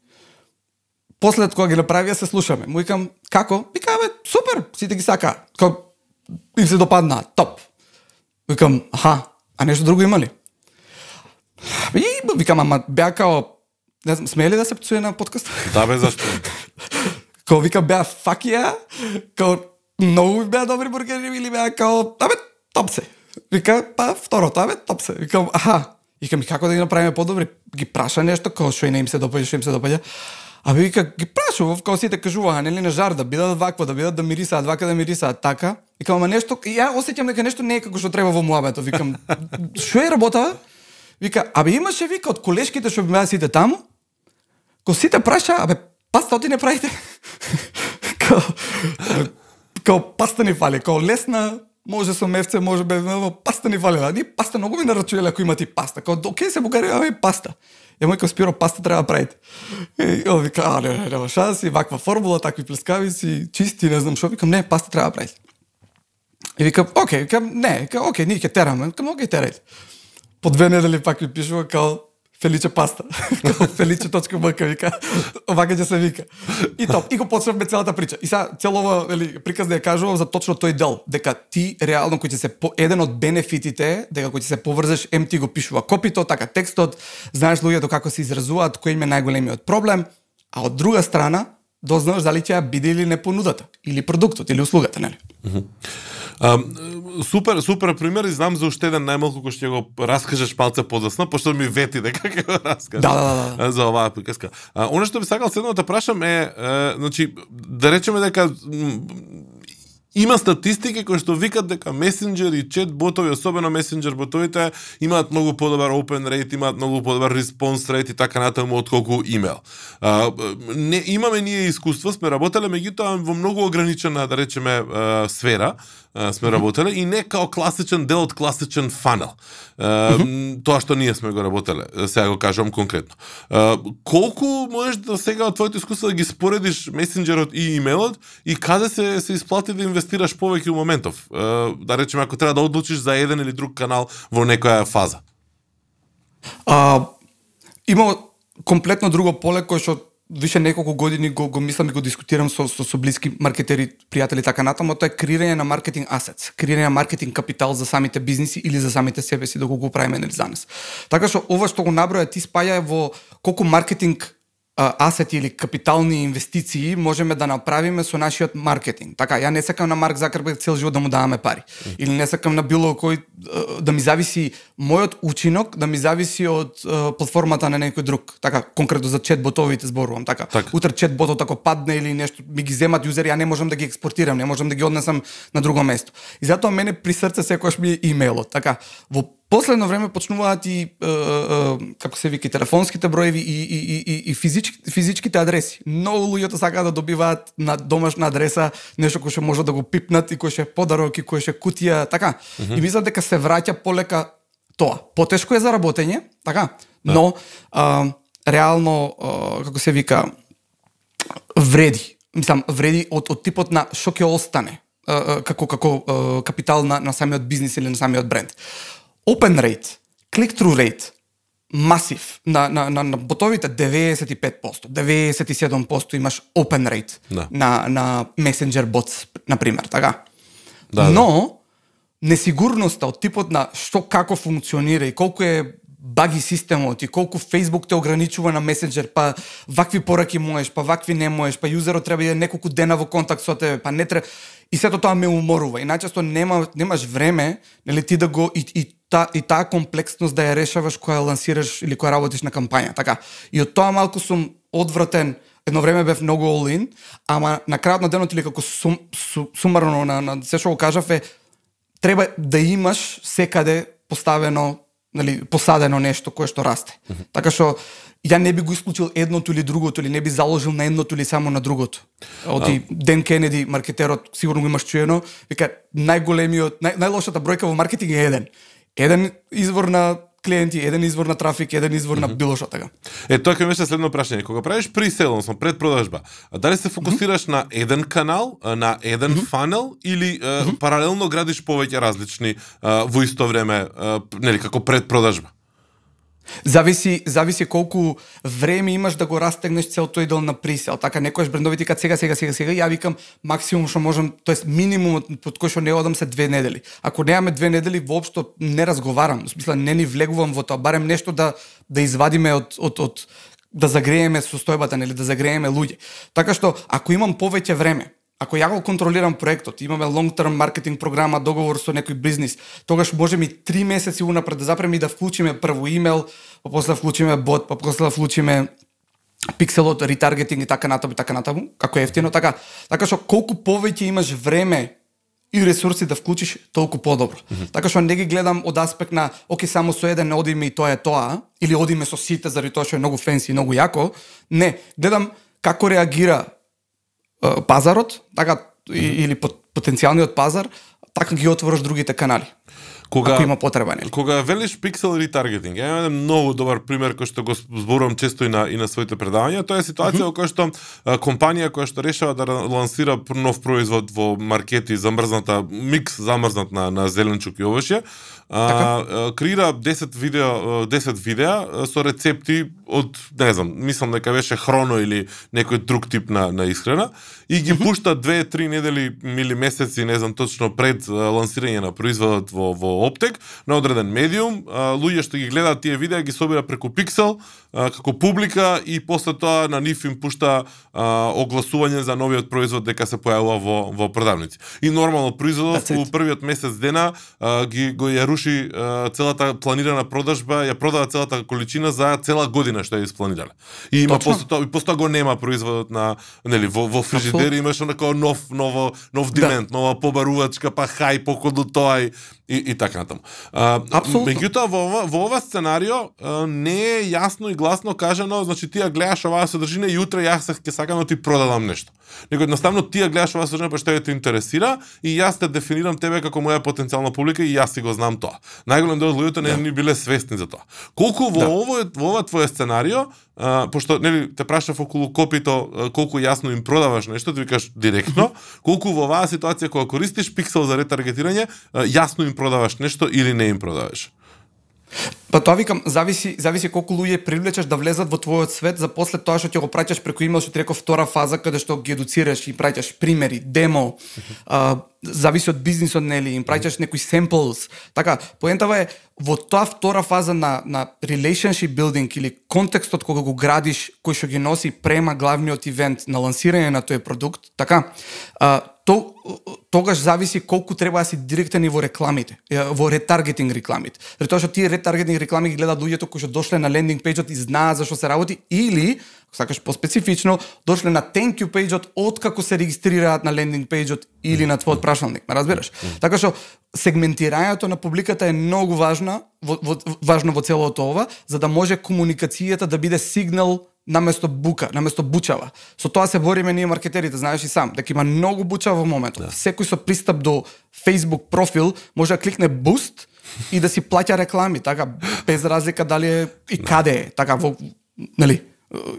После кога ги направија се слушаме. Му викам како? Вика бе, супер, сите ги сака. Како им се допадна, топ. Викам, аха, а нешто друго има ли? И викам, ама беа као не знам, смее ли да се пцуе на подкаст? Да бе, зашто? Као вика беа fuck yeah, као многу беа добри бургери или беа као, абе, топ се. Вика, па второто, абе, топ се. Викам, аха. Викам, како да ги направиме подобри? Ги праша нешто, као што и не им се допаѓа, што им се допаѓа. Абе, вика, ги прашував, као сите кажуваа, нели на жар, да бидат вакво, да бидат да мирисаат, вака да мирисаат, така. И Викам, ама нешто, и ја осеќам дека нешто не е како што треба во муабето. Викам, што е работа? Вика, абе имаше вика од колешките што беа сите таму, Ко сите праша, абе, паста оти не правите. као, као паста ни фали, као лесна, може со мевце, може бе, паста ни фали. Ни паста многу ми нарачувале ако имате паста. Као, окей се Бугарија, абе, паста. Ја мој Спиро, паста треба да правите. И он вика, а, не, не, нема шанси, ваква формула, такви плескавици, чисти, не знам што. Викам, не, паста треба да правите. И викам, окей, викам, не, викам, окей, ние ќе тераме. Викам, окей, терајте. По две недели пак ми пишува као Феличе паста. као Феличе.мк вика. Овака ќе се вика. И топ. И го почнавме целата прича. И сега целова вели приказ да ја кажувам за точно тој дел, дека ти реално кој ќе се по, еден од бенефитите дека кој ќе се поврзеш, ем ти го пишува копито, така текстот, знаеш луѓето како се изразуваат, кој им е најголемиот проблем, а од друга страна дознаваш дали ќе ја биде или не понудата, или продуктот, или услугата, нели? А, супер, супер пример и знам за уште еден најмалку кој ќе го раскажеш малце подоцна, пошто ми вети дека ќе го раскажеш. Да, да, да, За оваа приказка. А, оно што би сакал следно да прашам е, е, значи, да речеме дека има статистики кои што викат дека месенџер и чет ботови, особено месенџер ботовите, имаат многу подобар open rate, имаат многу подобар response rate и така натаму отколку имейл. А, не имаме ние искуство, сме работеле меѓутоа во многу ограничена, да речеме, а, сфера а, сме работеле и не као класичен дел од класичен фанел. А, Тоа што ние сме го работеле, сега го кажам конкретно. А, колку можеш да сега од твоето искуство да ги споредиш месенџерот и имейлот и каде се се исплати да инвестираш повеќе у моментов? Да речеме ако треба да одлучиш за еден или друг канал во некоја фаза. А, има комплетно друго поле кое што више неколку години го, го мислам и го дискутирам со, со, со блиски маркетери, пријатели така натаму, тоа е креирање на маркетинг асец, креирање на маркетинг капитал за самите бизниси или за самите себе си да доколку го правиме нели за нас. Така што ова што го наброја ти спаја во колку маркетинг асети или капитални инвестиции можеме да направиме со нашиот маркетинг. Така, ја не сакам на Марк Закерберг цел живот да му даваме пари. Или не сакам на било кој да ми зависи мојот учинок, да ми зависи од платформата на некој друг. Така, конкретно за чет ботовите зборувам. Така, Така. утре чет ботот ако падне или нешто ми ги земат јузери, ја не можам да ги експортирам, не можам да ги однесам на друго место. И затоа мене при срце секогаш ми е имейлот. Така, во последно време почнуваат и е, е, како се вика телефонските броеви и и и и, и физички, физичките адреси. Многу луѓето сакаат да добиваат на домашна адреса нешто кој ќе може да го пипнат и кој ќе е подарок и кој ќе е кутија, така. Mm -hmm. И мислам дека се враќа полека тоа. Потешко е за работење, така, но а, реално а, како се вика вреди. Мислам, вреди од, од типот на што ќе остане а, а, како како а, капитал на, на самиот бизнис или на самиот бренд. Open rate, click-through rate, масив на, на, на, на ботовите 95%, 97% имаш open rate Да. на, на Messenger bots, например, така. Да, да. Но, несигурноста од типот на што како функционира и колку е баги системот и колку Facebook те ограничува на месенџер, па вакви пораки можеш, па вакви не можеш, па јузерот треба да е неколку дена во контакт со тебе, па не треба и сето тоа ме уморува. И најчесто нема немаш време, нели ти да го и, и та и таа комплексност да ја решаваш која лансираш или која работиш на кампања, така. И од тоа малку сум одвратен едно време бев многу all in, ама на крајот на денот или како сум, сум, сумарно на, на се што го кажав е треба да имаш секаде поставено нели посадено нешто кое што расте. Mm -hmm. Така што ја не би го исклучил едното или другото или не би заложил на едното или само на другото. Оти Ден Кенеди, маркетерот, сигурно го имаш чуено, вика најголемиот, нај, најлошата бројка во маркетинг е еден. Еден извор на клиенти, еден извор на трафик, еден извор mm -hmm. на било што така. Е, тоа ќе беше следно прашање. Кога правиш пресел, односно продажба, дали се фокусираш mm -hmm. на еден канал, на еден mm -hmm. фанел или mm -hmm. паралелно градиш повеќе различни во исто време, нели како продажба? Зависи, зависи колку време имаш да го растегнеш цел тој дел на присел. Така некојаш брендови кажат сега, сега, сега, сега, ја викам максимум што можам, тоест минимумот под кој што не одам се две недели. Ако немаме две недели, воопшто не разговарам. В смисла не ни влегувам во тоа, барем нешто да да извадиме од од од да загрееме состојбата, нели да загрееме луѓе. Така што ако имам повеќе време, Ако ја го контролирам проектот, имаме long term маркетинг програма, договор со некој бизнис, тогаш може ми три месеци унапред да запреми да вклучиме прво имейл, па после да вклучиме бот, па после да вклучиме пикселот, ретаргетинг и така натаму и така натаму, како ефтино, така. Така што колку повеќе имаш време и ресурси да вклучиш, толку подобро. Mm -hmm. Така што не ги гледам од аспект на, оке, само со еден одиме и тоа е тоа, или одиме со сите заради тоа што е многу фенси и многу јако. Не, гледам како реагира пазарот, така mm -hmm. или потенцијалниот пазар, така ги отвораш другите канали. Кога, ако има потреба, нели? Кога велиш пиксел ретаргетинг, ја имам многу добар пример кој што го зборувам често и на и на своите предавања, тоа е ситуација mm -hmm. која што а, компанија која што решава да лансира нов производ во маркети замрзната микс замрзнат на на зеленчук и овошје, а, креира 10 видео 10 видеа со рецепти од не знам, мислам дека беше хроно или некој друг тип на на исхрана и ги пушта 2-3 недели или месеци, не знам точно пред лансирање на производот во во Оптек на одреден медиум, луѓе што ги гледаат тие видеа ги собира преку Pixel како публика и после тоа на нив им пушта огласување за новиот производ дека се појавува во во продавници. И нормално производот во првиот месец дена ги го ја руши целата планирана продажба, ја продава целата количина за цела година што е испланирана. И има Точно. после тоа и после тоа го нема производот на нели во во фрижидери имаш онака нов ново нов димент, да. нова побарувачка, па хај поколу тоа и и, и така натаму. Меѓутоа во во ова сценарио а, не е јасно и гласно кажано, значи ти ја гледаш оваа содржина и утре јас ќе сакам да ти продадам нешто. Него едноставно ти ја гледаш оваа содржина па што те интересира и јас те дефинирам тебе како моја потенцијална публика и јас си го знам тоа. Најголем дел од луѓето не да. ни биле свесни за тоа. Колку во да. ово во ова твое сценарио, а, пошто нели те прашав околу копито колку јасно им продаваш нешто, ти викаш директно, колку во оваа ситуација кога користиш пиксел за ретаргетирање, јасно им продаваш нешто или не им продаваш? Па тоа викам, зависи, зависи колку луѓе привлечеш да влезат во твојот свет, за после тоа што ќе го праќаш преку имейл, што ти реков втора фаза, каде што ги едуцираш и праќаш примери, демо, а, зависи од бизнисот, нели, им праќаш некои samples. Така, поентава е, во тоа втора фаза на, на relationship building или контекстот кога го градиш, кој што ги носи према главниот ивент на лансирање на тој продукт, така, а, то, тогаш зависи колку треба да си директен и во рекламите, во ретаргетинг рекламите. Заради тоа што тие ретаргетинг реклами ги гледаат луѓето кои што дошле на лендинг пејџот и знаат зашто се работи или сакаш поспецифично, дошле на thank you пејџот од како се регистрираат на лендинг пејџот или на твојот прашалник, ме разбираш? Така што сегментирањето на публиката е многу важна, во, во, важно во целото ова, за да може комуникацијата да биде сигнал наместо бука, наместо бучава. Со тоа се бориме ние маркетерите, знаеш и сам, дека има многу бучава во моментот. Да. Секој со пристап до Facebook профил може да кликне буст и да си плаќа реклами, така без разлика дали е и да. каде е, така во нели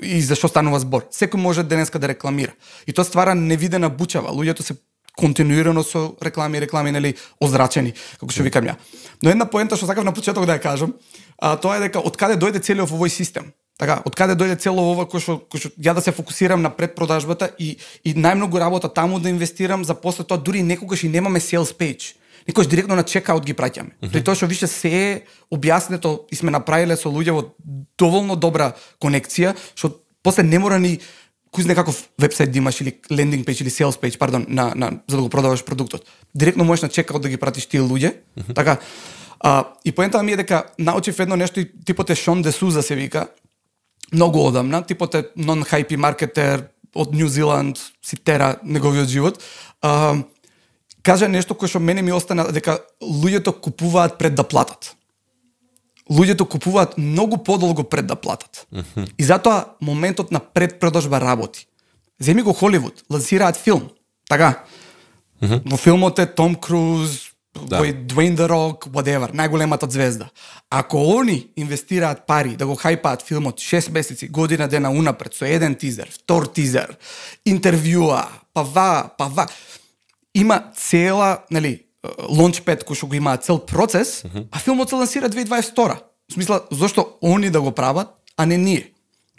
и за што станува збор. Секој може денеска да рекламира. И тоа ствара невидена бучава. Луѓето се континуирано со реклами, реклами, нели, озрачени, како што викам ја. Но една поента што сакав на почеток да ја кажам, а, тоа е дека од каде дојде целиот овој систем. Така, од каде дојде цело ова кој што кој што ја да се фокусирам на предпродажбата и и најмногу работа таму да инвестирам за после тоа дури некогаш и немаме sales page. Некојаш директно на чекаут ги праќаме. Mm -hmm. При тоа што више се е објаснето и сме направиле со луѓе во доволно добра конекција, што после не мора ни кој знае каков вебсайт да имаш или лендинг пејдж или sales page, пардон, на, на за да го продаваш продуктот. Директно можеш на чекаут да ги пратиш тие луѓе. Mm -hmm. Така, а, и поентата ми е дека научив едно нешто и типот е Шон Десуза се вика, многу одамна, типот е нон-хайпи маркетер од Нью Зеланд, си тера неговиот живот. А, кажа нешто кое што мене ми остана дека луѓето купуваат пред да платат. Луѓето купуваат многу подолго пред да платат. Mm -hmm. И затоа моментот на предпродажба работи. Земи го Холивуд, лансираат филм. Така. Mm -hmm. Во филмот е Том Круз, да. кој Дуейн The Rock, whatever, најголемата звезда. Ако они инвестираат пари да го хајпаат филмот 6 месеци, година дена унапред со еден тизер, втор тизер, интервјуа, па ва, па ва, има цела, нели, лончпед кој што го има цел процес, uh -huh. а филмот се лансира 2022. В смисла, зошто они да го прават, а не ние?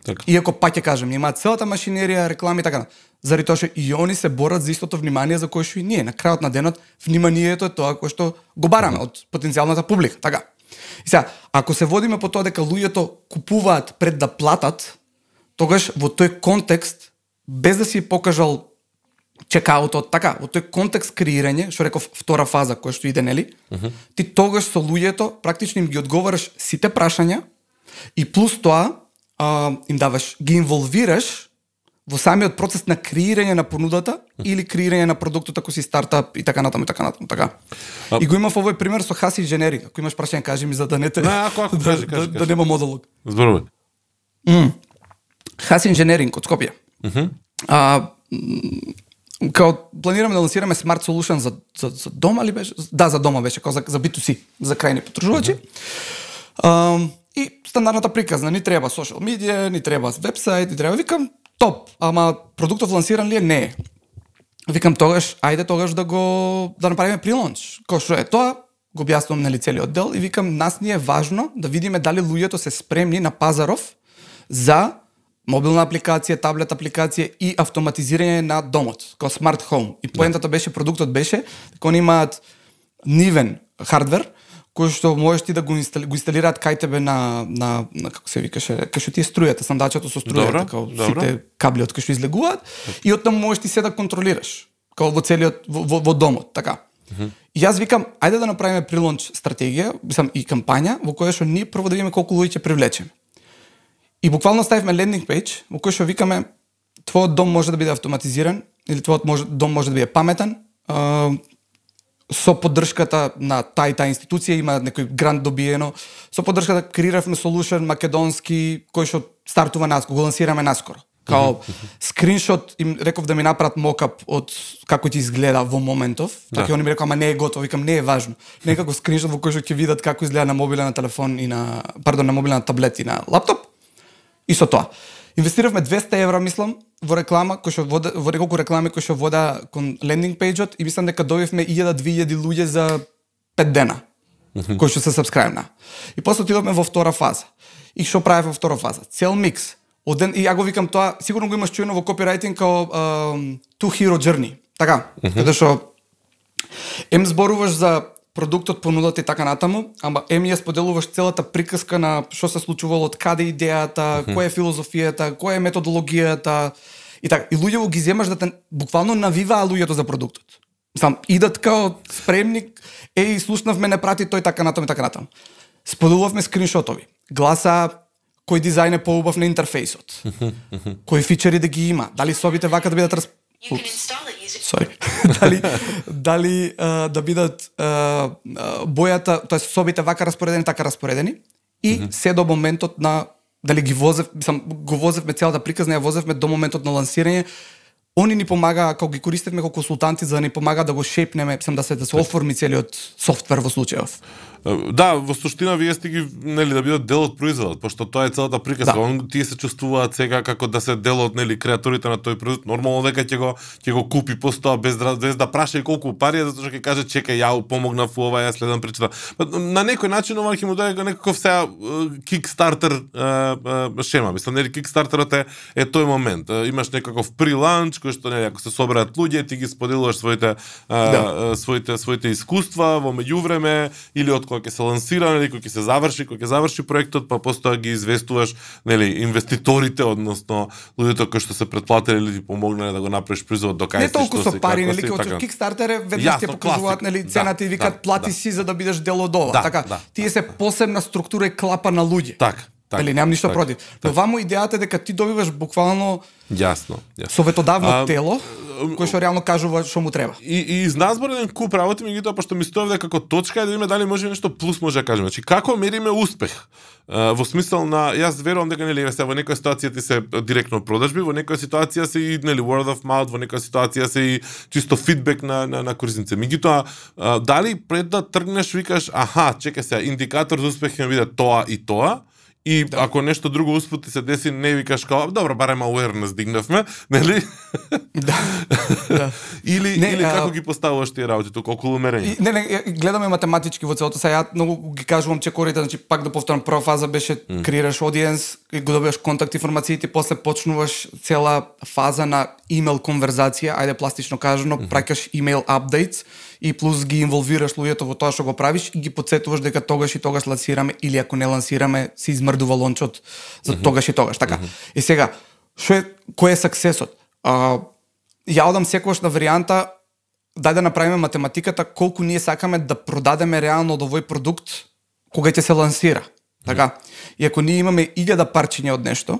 Така. Иако пак ќе кажем, имаат целата машинерија, реклами и така заради тоа што и они се борат за истото внимание за кое што и ние. На крајот на денот вниманието е тоа кое што го бараме од потенцијалната публика, така. И сега, ако се водиме по тоа дека луѓето купуваат пред да платат, тогаш во тој контекст без да си покажал чекаутот, така, во тој контекст креирање, што реков втора фаза која што иде, нели? Uh -huh. Ти тогаш со луѓето практично им ги одговараш сите прашања и плюс тоа а, им даваш, ги инволвираш во самиот процес на креирање на понудата или креирање на продуктот ако си стартап и така натаму и така натаму, така. А... И го имав овој пример со Хаси Generic. Ако имаш прашање, кажи ми за да не те Не, ако, ако, да, кажи, да, кажи, да, да нема модулог. Зборувај. Mm. Хаси Engineering од Скопје. Mm -hmm. А, као планираме да лансираме смарт solution за, за, за дома ли беше? Да, за дома беше, као за, за B2C, за крајни потребувачи. Mm -hmm. И стандардната приказна, ни треба social media, ни треба вебсайт, ни треба, викам, топ, ама продуктов лансиран ли е? Не е. Викам тогаш, ајде тогаш да го да направиме прилонч. Кој што е тоа, го објаснувам нели целиот дел и викам нас ни е важно да видиме дали луѓето се спремни на пазаров за мобилна апликација, таблет апликација и автоматизирање на домот, како смарт хоум. И поентата беше продуктот беше дека они имаат нивен хардвер кој што можеш ти да го, инстали, го инсталираат кај тебе на, на, на како се викаше, кај што ти е струјата, сандачето со струјата, како сите кабли од кај што излегуваат, и од таму можеш ти се да контролираш, како во целиот, во, во, во домот, така. Uh -huh. И јас викам, ајде да направиме прилонч стратегија, мислам и кампања, во која што ние прво да видиме колку луѓе ќе привлечеме. И буквално ставивме лендинг пејдж, во кој што викаме, твојот дом може да биде автоматизиран, или твојот може, дом може да биде паметен, со поддршката на таа и таа институција има некој грант добиено. Со поддршката креиравме solution македонски кој што стартува наскоро, го лансираме наскоро. Као скриншот им реков да ми направат мокап од како ќе изгледа во моментов. Да. Така они ми рекоа ама не е готово, викам не е важно. Некако скриншот во кој што ќе видат како изгледа на мобилен телефон и на пардон на мобилен таблет и на лаптоп. И со тоа. Инвестиравме 200 евра, мислам, во реклама, кој што вода, во неколку реклами кои што вода кон лендинг пејџот и мислам дека добивме 1000-2000 луѓе за 5 дена. Кои што се сабскрајбна. И после отидовме во втора фаза. И што прави во втора фаза? Цел микс. Оден, и ја го викам тоа, сигурно го имаш чуено во копирајтинг као uh, Two Hero Journey. Така, mm -hmm. каде што ем зборуваш за продуктот, понудата и така натаму, ама ем ја споделуваш целата приказка на што се случувало, од каде идејата, mm -hmm. која е филозофијата, која е методологијата и така. И луѓето ги земаш да те буквално навиваа луѓето за продуктот. Сам идат као спремник, еј слушнавме не прати тој така натаму и така натаму. Споделувавме скриншотови. Гласа кој дизајн е поубав на интерфејсот. кои фичери да ги има, дали собите вака да бидат расп... Sorry. дали дали uh, да бидат uh, бојата, тоа собите вака распоредени, така распоредени и mm -hmm. се до моментот на дали ги возев, сам го возевме целата приказна, ја возевме до моментот на лансирање. Они ни помага, како ги користевме како консултанти за да ни помага да го шепнеме, сам да се да се оформи целиот софтвер во случајов. Да, во суштина вие сте ги нели да бидат дел од производот, пошто тоа е целата приказка. Да. Он тие се чувствуваат сега како да се дел од нели креаторите на тој производ. Нормално дека ќе го ќе го купи постоа без да, без да праша и колку пари, затоа што ќе каже чекај ја помогнав во ова, ја следам причина. На некој начин ова ќе му даде некаков сега кикстартер шема. Мислам нели кикстартерот е е тој момент. Имаш некаков приланч кој што нели ако се соберат луѓе, ти ги споделуваш своите да. своите своите искуства во меѓувреме или од кога ќе се лансира, нели, кога ќе се заврши, кога ќе заврши проектот, па постоја ги известуваш, нели, инвеститорите, односно луѓето кои што се претплатиле или ти помогнале да го направиш производ до кај Не толку со пари, нели, како така. Kickstarter е веднаш ќе покажуваат нели да, цената и викат да, плати да. си за да бидеш дел од ова. Да, така, да, тие се посебна структура и клапа на луѓе. Така. Така, Дали немам ништо така, против. Но вамо идејата е дека ти добиваш буквално Јасно, јасно. советодавно А, тело кој што реално кажува што му треба. И, и изназбор еден куп работи, меѓутоа, пошто ми стоев дека како точка е да видиме дали може нешто плюс може да кажеме. Значи, како мериме успех? А, во смисол на, јас верувам дека, нели, се во некоја ситуација ти се директно продажби, во некоја ситуација се и, нели, word of mouth, во некоја ситуација се и чисто фидбек на, на, на корисници. Меѓутоа, дали пред да тргнеш, викаш, аха, чекај се, индикатор за успех ќе биде тоа и тоа, И да. ако нешто друго успут ти се деси, не викаш као, добро, барем awareness дигнавме, нели? Да. да. или Не, или а- како ги поставуваш тие работи, тука околу мерење? Не, не, гледаме математички во целото. Сега ја многу ги кажувам чекорите, значи пак да повторам, прва фаза беше mm. креираш одиенс, и го добиваш контакт информациите, после почнуваш цела фаза на имейл конверзација, ајде пластично кажано, mm -hmm. праќаш имейл апдейтс и плюс ги инволвираш луѓето во тоа што го правиш и ги подсетуваш дека тогаш и тогаш лансираме или ако не лансираме се измрдува лончот за mm -hmm. тогаш и тогаш. Така. Mm -hmm. И сега, што е кој е саксесот? А, ја одам секогаш на варијанта дај да направиме математиката колку ние сакаме да продадеме реално од овој продукт кога ќе се лансира. Така. И ако ние имаме 1000 парчиња од нешто,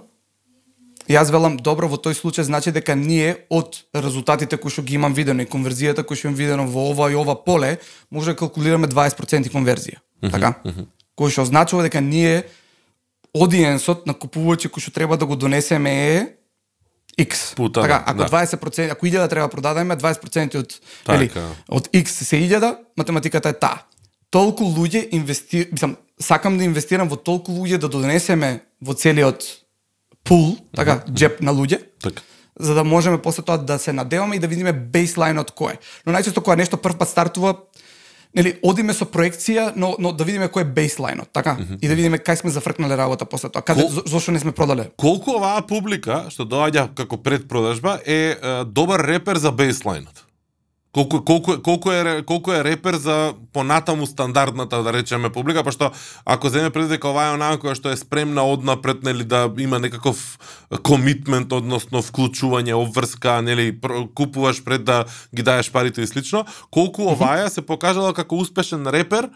Јас велам добро во тој случај значи дека ние од резултатите кои што ги имам видено и конверзијата кои што имам видено во ова и ова поле, може да калкулираме 20% конверзија. Така? Кој што означува дека ние одиенсот на купувачи кои што треба да го донесеме е X. Пута, така, ако да. 20%, ако 1000 треба продадеме, 20% од Така. нели, од X се 1000, математиката е таа. Толку луѓе инвести, мислам, сакам да инвестирам во толку луѓе да донесеме во целиот пул, така, джеп на луѓе, Така. за да можеме после тоа да се надеваме и да видиме бейслайнот кој е. Но најчесто кога нешто прв пат стартува, нели одиме со проекција, но но да видиме кој е бейслайнот, така? Mm -hmm. И да видиме кај сме зафркнале работа после тоа. Каде Кол- зо- зошто не сме продале? Колку оваа публика што доаѓа како предпродажба е, е добар репер за бейслайнот? Колку колку колку е колку е репер за понатаму стандардната да речеме публика, пошто ако земе предвид дека ова е онаа која што е спремна однапред нели да има некаков комитмент, односно вклучување, обврска, нели купуваш пред да ги даеш парите и слично, колку оваа се покажала како успешен репер,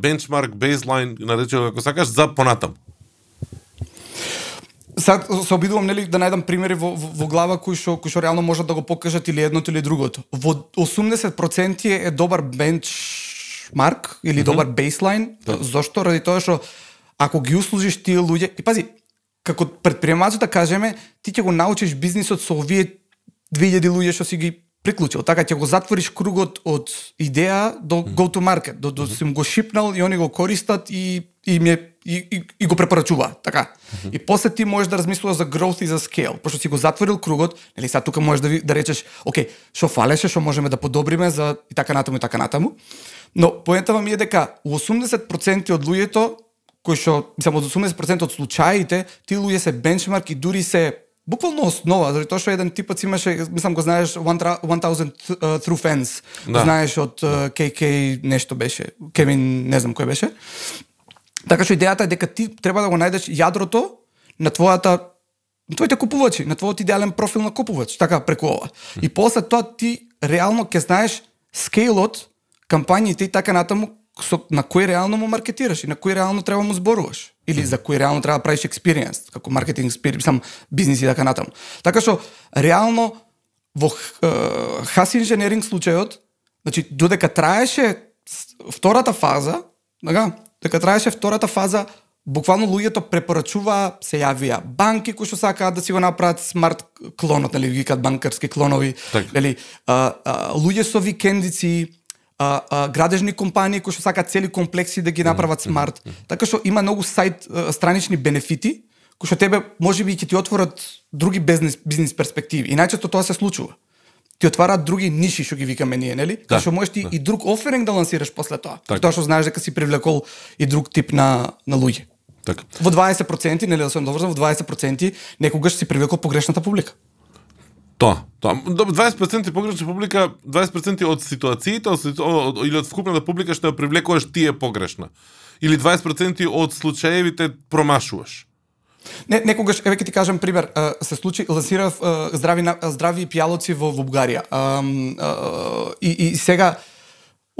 бенчмарк, бейслайн, наречено како сакаш, за понатаму. Сад се обидувам нели да најдам примери во, во, во глава кои што кои што реално можат да го покажат или едното или другото. Во 80% е добар бенчмарк или добар бейслайн. Зошто? Ради тоа што ако ги услужиш тие луѓе, и пази, како предприемач да кажеме, ти ќе го научиш бизнисот со овие 2000 луѓе што си ги приклучил. Така ќе го затвориш кругот од идеја до go to market, до, до си им го шипнал и они го користат и и ми е, и, и, и го препорачуваат, така. И после ти можеш да размислуваш за growth и за scale, пошто си го затворил кругот, нели сега тука можеш да ви, да речеш, окей, што фалеше, што можеме да подобриме за и така натаму и така натаму. Но поентава ми е дека у 80% од луѓето кои што, мислам, од 80% од случаите, тие луѓе се бенчмарк и дури се буквално основа, заради тоа што еден типац имаше, мислам го знаеш, 1000 uh, Through Fans, Да. да. знаеш од uh, KK нешто беше, Кевин, не знам кој беше. Така што идејата е дека ти треба да го најдеш јадрото на твојата на твоите купувачи, на твојот идеален профил на купувач, така преку ова. И после тоа ти реално ќе знаеш скейлот, кампањите и така натаму со, на кој реално му маркетираш и на кој реално треба му зборуваш или за кој реално треба да правиш експириенс, како маркетинг експириенс, сам бизнис и така натаму. Така што реално во хас инженеринг случајот, значи додека траеше втората фаза, така, дека траеше втората фаза, буквално луѓето препорачуваа, се јавија банки кои што сакаат да си го направат смарт клонот, нели ги банкарски клонови, нели луѓе со викендици, а, а, градежни компании кои што сакаат цели комплекси да ги направат смарт. Така што има многу сајт а, странични бенефити кои што тебе можеби ќе ти отворат други бизнес бизнес перспективи. И најчесто тоа се случува. Ти отвараат други ниши што ги викаме ние, нели? Да, Да, што можеш ти и друг оферинг да лансираш после тоа. Така. Тоа што знаеш дека си привлекол и друг тип на на луѓе. Така. Во 20%, нели да сум доврзан, во 20% некогаш си привлекол погрешната публика. Тоа, тоа. Добро, 20% погрешна публика, 20% од ситуациите од, ситу- од, од, или од вкупната публика што ја привлекуваш ти е погрешна. Или 20% од случаевите промашуваш. Не, некогаш, еве ќе ти кажам пример, се случи, лансирав здрави, здрави пијалоци во, во Бугарија. И, и сега,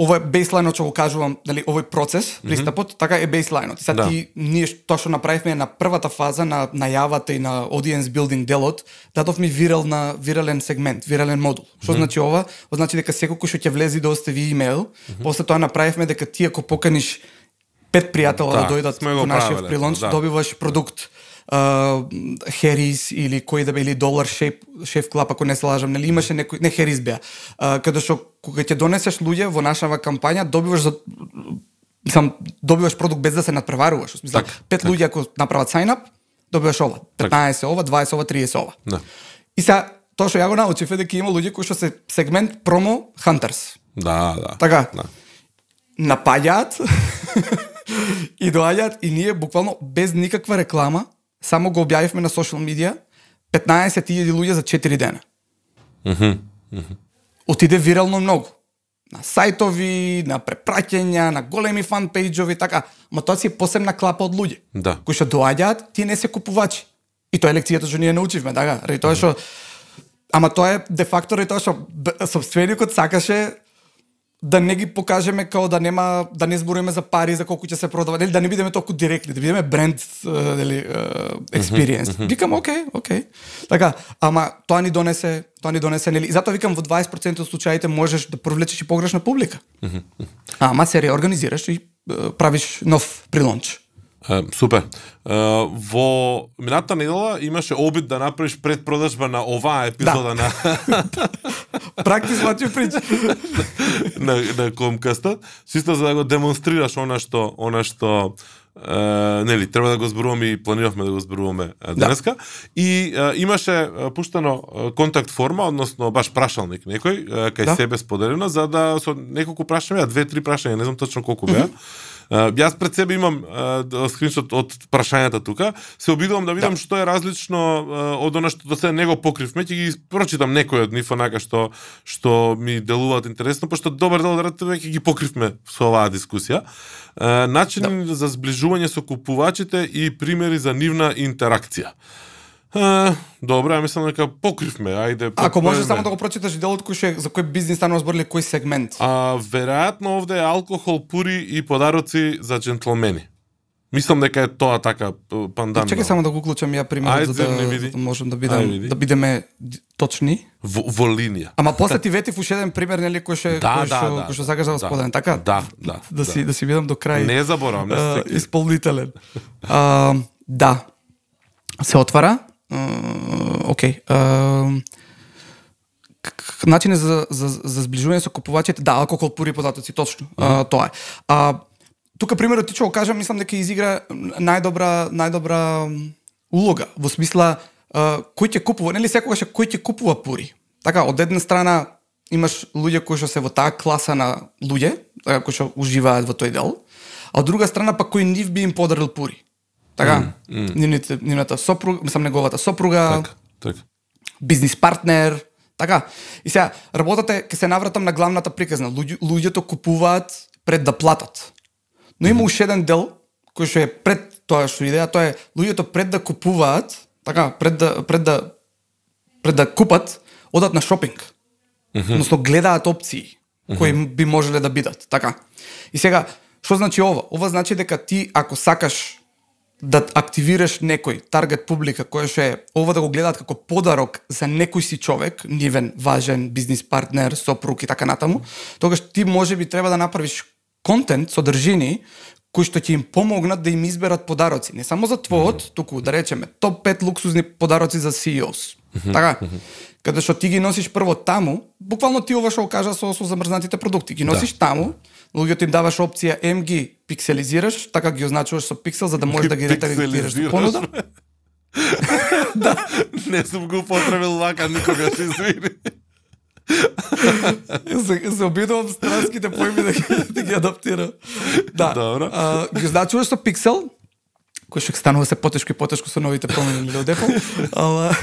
ова е бейслайнот што го кажувам, нели, овој процес, пристапот, така е бейслайнот. И Сега Да. ти ние тоа што направивме на првата фаза на најавата и на audience building делот, дадовме вирал на вирален сегмент, вирален модул. Што значи ова? Ова значи дека секој кој што ќе влезе да остави имейл, после тоа направивме дека ти ако поканиш пет пријатела да, Да, дојдат во нашиот прилонч, да. добиваш продукт Херис или кој да бе или Долар Шеф Шеф Клаб ако не се лажам, нели имаше некој не Херис беа. Каде што кога ќе донесеш луѓе во нашава кампања, добиваш за мислам добиваш продукт без да се надпреваруваш. Мислам, Така, пет луѓе ако направат sign up, добиваш ова, 15 ова, 20 ова, 30 ова. Да. И сега тоа што ја го научив е дека има луѓе кои што се сегмент промо hunters. Да, да. Така. Да. напаѓаат и доаѓаат и ние буквално без никаква реклама само го објавивме на социјал медија 15.000 луѓе за 4 дена. Отиде вирално многу. На сајтови, на препраќања, на големи фан пејџови, така. Ма тоа си посебна клапа од луѓе. Да. Кои што доаѓаат, ти не се купувачи. И тоа е лекцијата што ние научивме, така. Ради тоа што Ама тоа е де факто ради тоа што собственикот сакаше да не ги покажеме као да нема да не зборуваме за пари за колку ќе се продава, нели да не бидеме толку директни, да бидеме бренд е, нели експириенс. Викам окей, окей. Така, ама тоа ни донесе, тоа ни донесе нели и затоа викам во 20% од случаите можеш да привлечеш и погрешна публика. Ама се реорганизираш и правиш нов прилонч. Е, супер. Е, во минатата недела имаше обид да направиш предпродажба на оваа епизода на Практично ти причи. на, на Комкастот, чисто за да го демонстрираш она што она што е, нели треба да го зборуваме и планиравме да го зборуваме е, денеска и е, имаше пуштено контакт форма, односно баш прашалник некој кај Да. себе споделено за да со неколку прашања, две три прашања, не знам точно колку беа. Uh, јас пред себе имам uh, скриншот од прашањата тука. Се обидувам да видам што е различно од она што до сега не го покривме. Ќе ги прочитам некои од нив онака што што ми делуваат интересно, пошто добар дел од рад веќе ги покривме со оваа дискусија. Начин да. за зближување со купувачите и примери за нивна интеракција. Uh, добро, ја мислам дека покривме. Ајде. Ако можеш поеме. само да го прочиташ делот кој ше за кој бизнис станува збориле кој сегмент. А, веројатно овде е алкохол, пури и подароци за джентлмени. Мислам дека е тоа така п- панданно. Чекај само да го уклучам ја пример Ајде, за да, за да можам да Ајде, бидам види. да бидеме точни. Во, во линија. Ама после ти ветив уште еден пример нели кој ше Да, кој да, што да. кој што сакаш да го Да. споделам, така? Да, да, Да да. си да си бидам до крај. Не заборавам, не а, се исполнителен. А, да. Се отвара. К- к- Начини за, за, за зближување со купувачите, да, алкохол, пури податоци, точно. А, тоа е. А, тука примерот ти што го кажам, мислам дека изигра најдобра најдобра улога во смисла а, кој ќе купува, нели секогаш кој ќе купува пури. Така, од една страна имаш луѓе кои што се во таа класа на луѓе, така, кои што уживаат во тој дел, а од друга страна па кој нив би им подарил пури. Така, mm, нивните, нивната сопруга, мислам неговата сопруга, Така, така. бизнис партнер, така. И сега, работата е, ке се навратам на главната приказна. Луѓе, луѓето купуваат пред да платат. Но има уште еден дел, кој што е пред тоа што идеја, тоа е луѓето пред да купуваат, така, пред да, пред да, пред да купат, одат на шопинг. Односно гледаат опции кои би можеле да бидат, така. И сега, што значи ова? Ова значи дека ти ако сакаш да активираш некој таргет публика која што е ова да го гледаат како подарок за некој си човек, нивен важен бизнис партнер, сопруг и така натаму, тогаш ти може би треба да направиш контент, содржини кои што ќе им помогнат да им изберат подароци, не само за твојот, туку да речеме топ 5 луксузни подароци за CEOs. Така. Каде што ти ги носиш прво таму, буквално ти ова што кажа со, со замрзнатите продукти, ги носиш таму, луѓето им даваш опција М ги пикселизираш, така ги означуваш со пиксел за да можеш да ги ретаргетираш понуда. Не сум го потребил вака никогаш, извини. се, се обидувам странските поими да ги, да ги адаптирам. Да. Добро. А, ги означуваш со пиксел, кој што станува се потешко и потешко со новите промени од Apple, ала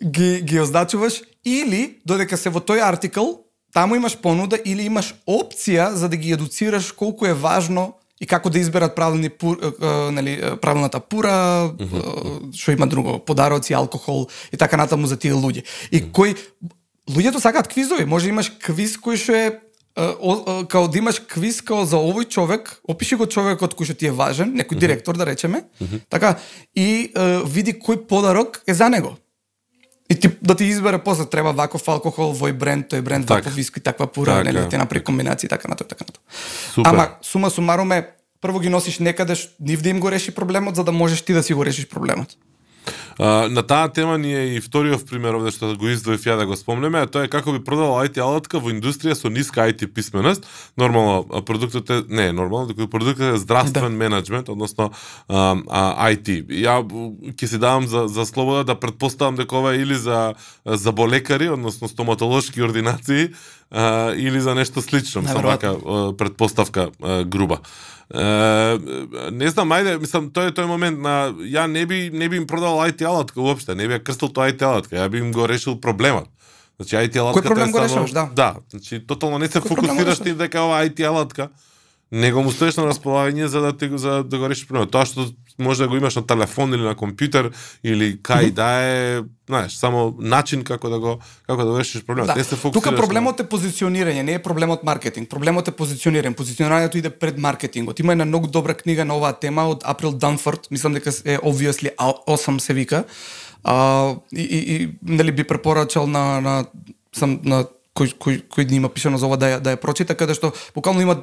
ги ги означуваш или додека се во тој артикл, таму имаш понуда или имаш опција за да ги едуцираш колку е важно и како да изберат правилни пур, нели правилната пура, е, што има друго, подароци, алкохол и така натаму за тие луѓе. И кој луѓето сакаат квизови, може имаш квиз кој што е као да имаш квиз као за овој човек, опиши го човекот кој што ти е важен, некој директор да речеме, така, и види кој подарок е за него. И ти, да ти избере после треба ваков алкохол, вој бренд, тој бренд, Така. ваков виски, таква пура, Така. нели, ти направи комбинации, така натаму, така натаму. Супер. Ама сума сумарум е прво ги носиш некаде ш- нив да им го реши проблемот за да можеш ти да си го решиш проблемот. А, на таа тема ни е и вториот пример овде што го издвоив ја да го спомнеме, а тоа е како би продал IT алатка во индустрија со ниска IT писменост. Нормално продуктот е не е нормално, туку продуктот е здравствен менеджмент, односно а, а, IT. Ја ќе си давам за за слобода да предпоставам дека ова е или за за болекари, односно стоматолошки ординации, а, или за нешто слично, мислам Наверојатно. вака а, предпоставка а, груба. Е, не знам, ајде, мислам, тој е тој момент на ја не би не би им продал IT алатка уопште, не би ја крстил тоа IT алатка, ја би им го решил проблемот. Значи IT алатката проблем е го само решаваш, да. Да, значи тотално не се Кој проблем фокусираш ти дека ова IT алатка него му стоиш на располагање за да ти за да го решиш проблемот. Тоа што може да го имаш на телефон или на компјутер или кај да е, знаеш, само начин како да го како да решиш проблемот. Не се. Тука проблемот е позиционирање, не е проблемот маркетинг. Проблемот е позиционирање. Позиционирањето иде пред маркетингот. Има една многу добра книга на оваа тема од Април Данфорд, мислам дека е obviously 8 се вика. А, и, и, и нели би препорачал на на сам на кој кој кој дни има пишано за ова да ја, да ја прочита каде што буквално има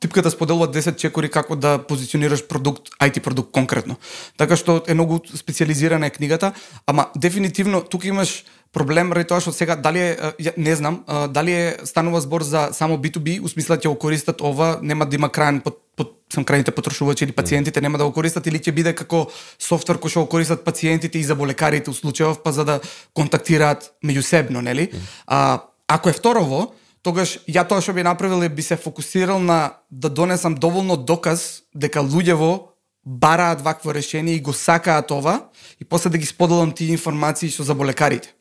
типката споделува 10 чекори како да позиционираш продукт, IT продукт конкретно. Така што е многу специализирана е книгата, ама дефинитивно тука имаш проблем ради тоа што сега дали е не знам, дали е станува збор за само B2B, у смисла ќе го користат ова, нема да има крајен под, под сам крајните потрошувачи или пациентите нема да го користат или ќе биде како софтвер кој што го користат пациентите и заболекарите у случајов па за да контактираат меѓусебно, нели? А ако е второво, тогаш ја тоа што би направил е би се фокусирал на да донесам доволно доказ дека луѓево бараат вакво решение и го сакаат ова и после да ги споделам тие информации со заболекарите.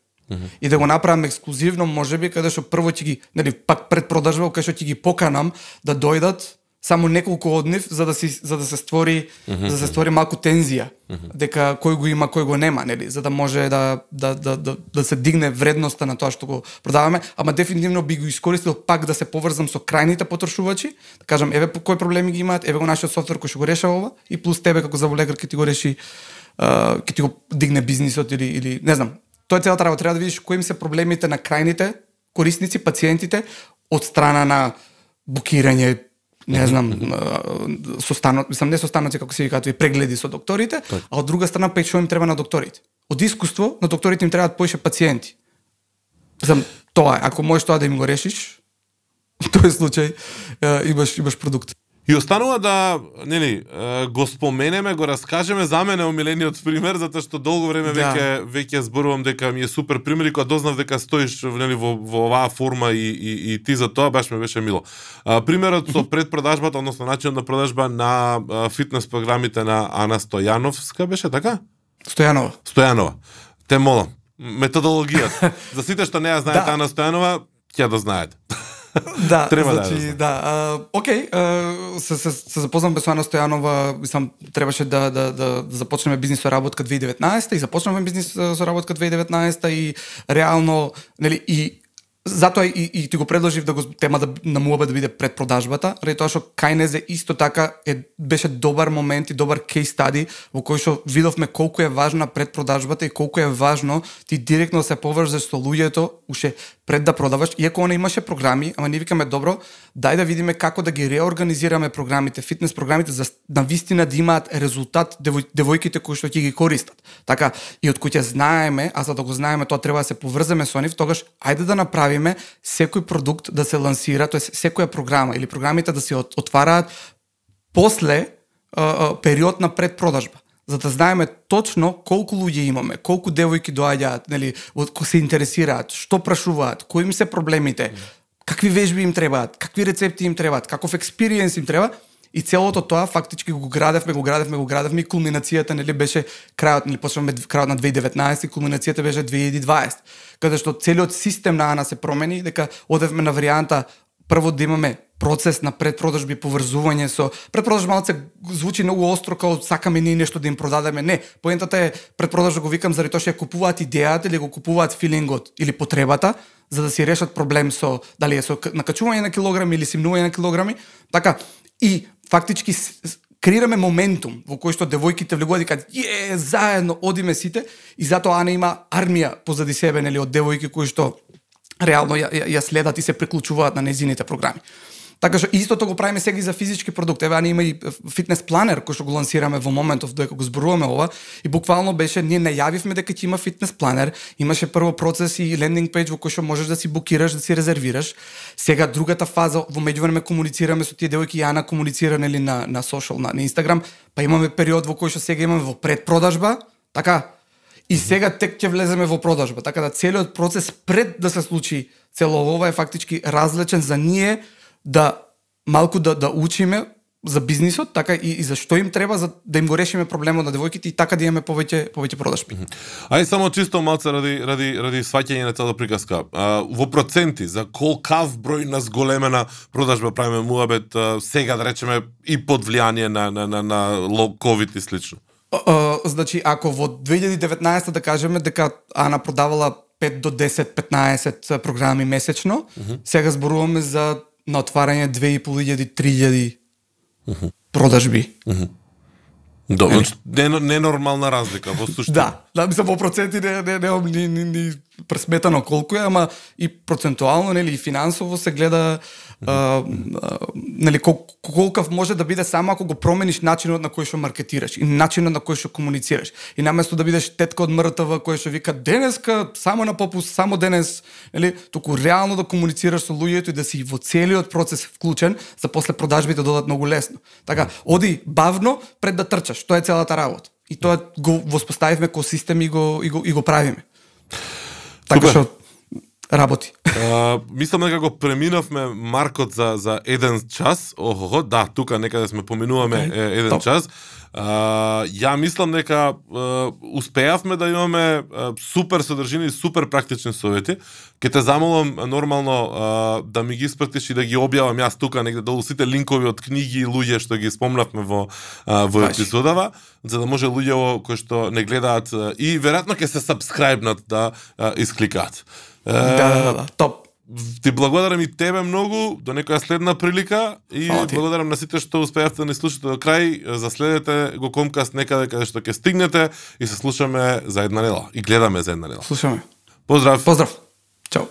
И да го направам ексклузивно, можеби каде што прво ќе ги, нели, пак пред продажба каде што ќе ги поканам да дојдат само неколку од нив за да си за да се створи за да се створи малку тензија. Дека кој го има, кој го нема, нели, за да може да да да да, да се дигне вредноста на тоа што го продаваме, ама дефинитивно би го искористил пак да се поврзам со крајните потрошувачи, да кажам еве по кои проблеми ги имаат, еве го нашиот софтвер кој што го решава ова и плюс тебе како заболекар ќе ти го реши ќе ти го дигне бизнисот или или не знам. Тоа е целата работа, треба да видиш кои им се проблемите на крајните корисници, пациентите од страна на букирање, не знам, а, со станот, мислам не со станоци како се викаат прегледи со докторите, а од друга страна пет што им треба на докторите. Од искуство на докторите им требаат поише пациенти. Мислам, тоа е, ако можеш тоа да им го решиш, тој случај имаш имаш продукт. И останува да, нели, го споменеме, го раскажеме за мене омилениот пример, затоа што долго време Да. веќе веќе зборувам дека ми е супер пример и кога дознав дека стоиш нели во во оваа форма и, и, и ти за тоа баш ме беше мило. А, примерот со предпродажбата, односно начинот на продажба на а, фитнес програмите на Ана Стојановска беше така? Стојанова. Стојанова. Те молам, методологијата. за сите што не ја знаете Да. Ана Стојанова, ќе да знаете. Да, Треба да значи, знам. да. а, окей, а, се, се, се запознам без Ана Стојанова, мислам, требаше да, да, да, да започнеме бизнис со работка 2019 и започнавме бизнис со работка 2019 и реално, нели, и затоа и, и ти го предложив да го тема да на муабе да биде пред продажбата, ради тоа што Кајнезе исто така е беше добар момент и добар кейс стади во кој што видовме колку е важна пред продажбата и колку е важно ти директно да се поврзеш со луѓето уште пред да продаваш, иако она имаше програми, ама ние викаме добро, дај да видиме како да ги реорганизираме програмите, фитнес програмите за на вистина да имаат резултат девој, девојките кои што ќе ги користат. Така, и од кои ќе знаеме, а за да го знаеме тоа треба да се поврземе со нив, тогаш ајде да направиме секој продукт да се лансира, тоа секоја програма или програмите да се отвараат после а, период на предпродажба за да знаеме точно колку луѓе имаме, колку девојки доаѓаат, нели, кои се интересираат, што прашуваат, кои им се проблемите, какви вежби им требаат, какви рецепти им требаат, каков експириенс им треба и целото тоа фактички го градевме, го градевме, го градевме и кулминацијата нели беше крајот, нели почнавме крајот на 2019 и кулминацијата беше 2020, каде што целиот систем на АНА се промени, дека одевме на варијанта прво да имаме процес на предпродажби, поврзување со предпродажба малце звучи многу остро како сакаме ние нешто да им продадеме. Не, поентата е предпродажба го викам заради тоа што ја купуваат идејата или го купуваат филингот или потребата за да си решат проблем со дали е со накачување на килограми или симнување на килограми. Така и фактички креираме моментум во кој што девојките влегуваат и кажат е заедно одиме сите и затоа Ана има армија позади себе нели од девојки кои што реално ја, ја, ја следат и се приклучуваат на незините програми. Така што истото го правиме сега и за физички продукт. Еве Ана има и фитнес планер кој што го лансираме во моментов додека го зборуваме ова. И буквално беше ние најавивме дека ќе има фитнес планер, имаше прво процес и лендинг пејдж во кој што можеш да си букираш, да си резервираш. Сега другата фаза во меѓувреме комуницираме со тие девојки и Ана комуницира нели на на сошал на, на Инстаграм, па имаме период во кој што сега имаме во предпродажба, така? И сега тек ќе влеземе во продажба, така да целиот процес пред да се случи цело ова е фактички различен за ние да малку да да учиме за бизнисот, така и, и за што им треба за да им го решиме проблемот на девојките и така да имаме повеќе повеќе продажби. Ај само чисто малце ради ради ради сваќање на целата приказка. А, во проценти за колкав број на зголемена продажба правиме муабет а, сега да речеме и под влијание на на на, на ковид и слично. Uh, значи, ако во 2019 да кажеме дека Ана продавала 5 до 10, 15 програми месечно, сега зборуваме за на отварање 2500, 3000 продажби. Добро, не, ненормална разлика во суштина. Да, да, мислам во проценти не не не ни, ни, ни пресметано колку е, ама и процентуално нели и финансово се гледа а, а, нели кол, колкав може да биде само ако го промениш начинот на кој што маркетираш и начинот на кој што комуницираш. И наместо да бидеш тетка од МРТВ кој што вика денеска само на попуст, само денес, нели, туку реално да комуницираш со луѓето и да си во целиот процес вклучен за после продажбите да додат многу лесно. Така, оди бавно пред да трчаш, тоа е целата работа. И тоа го воспоставивме ко систем и го и го и го правиме. Така што работи. А, мислам дека го преминавме маркот за за еден час. Охо, да, тука некаде сме поминуваме е, еден топ. час. А, ја мислам дека а, успеавме да имаме а, супер содржини и супер практични совети. Ке те замолам нормално а, да ми ги испратиш и да ги објавам јас тука негде долу сите линкови од книги и луѓе што ги спомнавме во а, во епизодава, за да може луѓе кои што не гледаат и веројатно ќе се сабскрајбнат да а, искликаат. Да, да, да, да, топ. Ти благодарам и тебе многу, до некоја следна прилика и благодарам на сите што успеавте да ни слушате до крај. Заследете го Комкаст некаде каде што ќе стигнете и се слушаме за една нела и гледаме за една нела. Слушаме. Поздрав! Поздрав. Чао.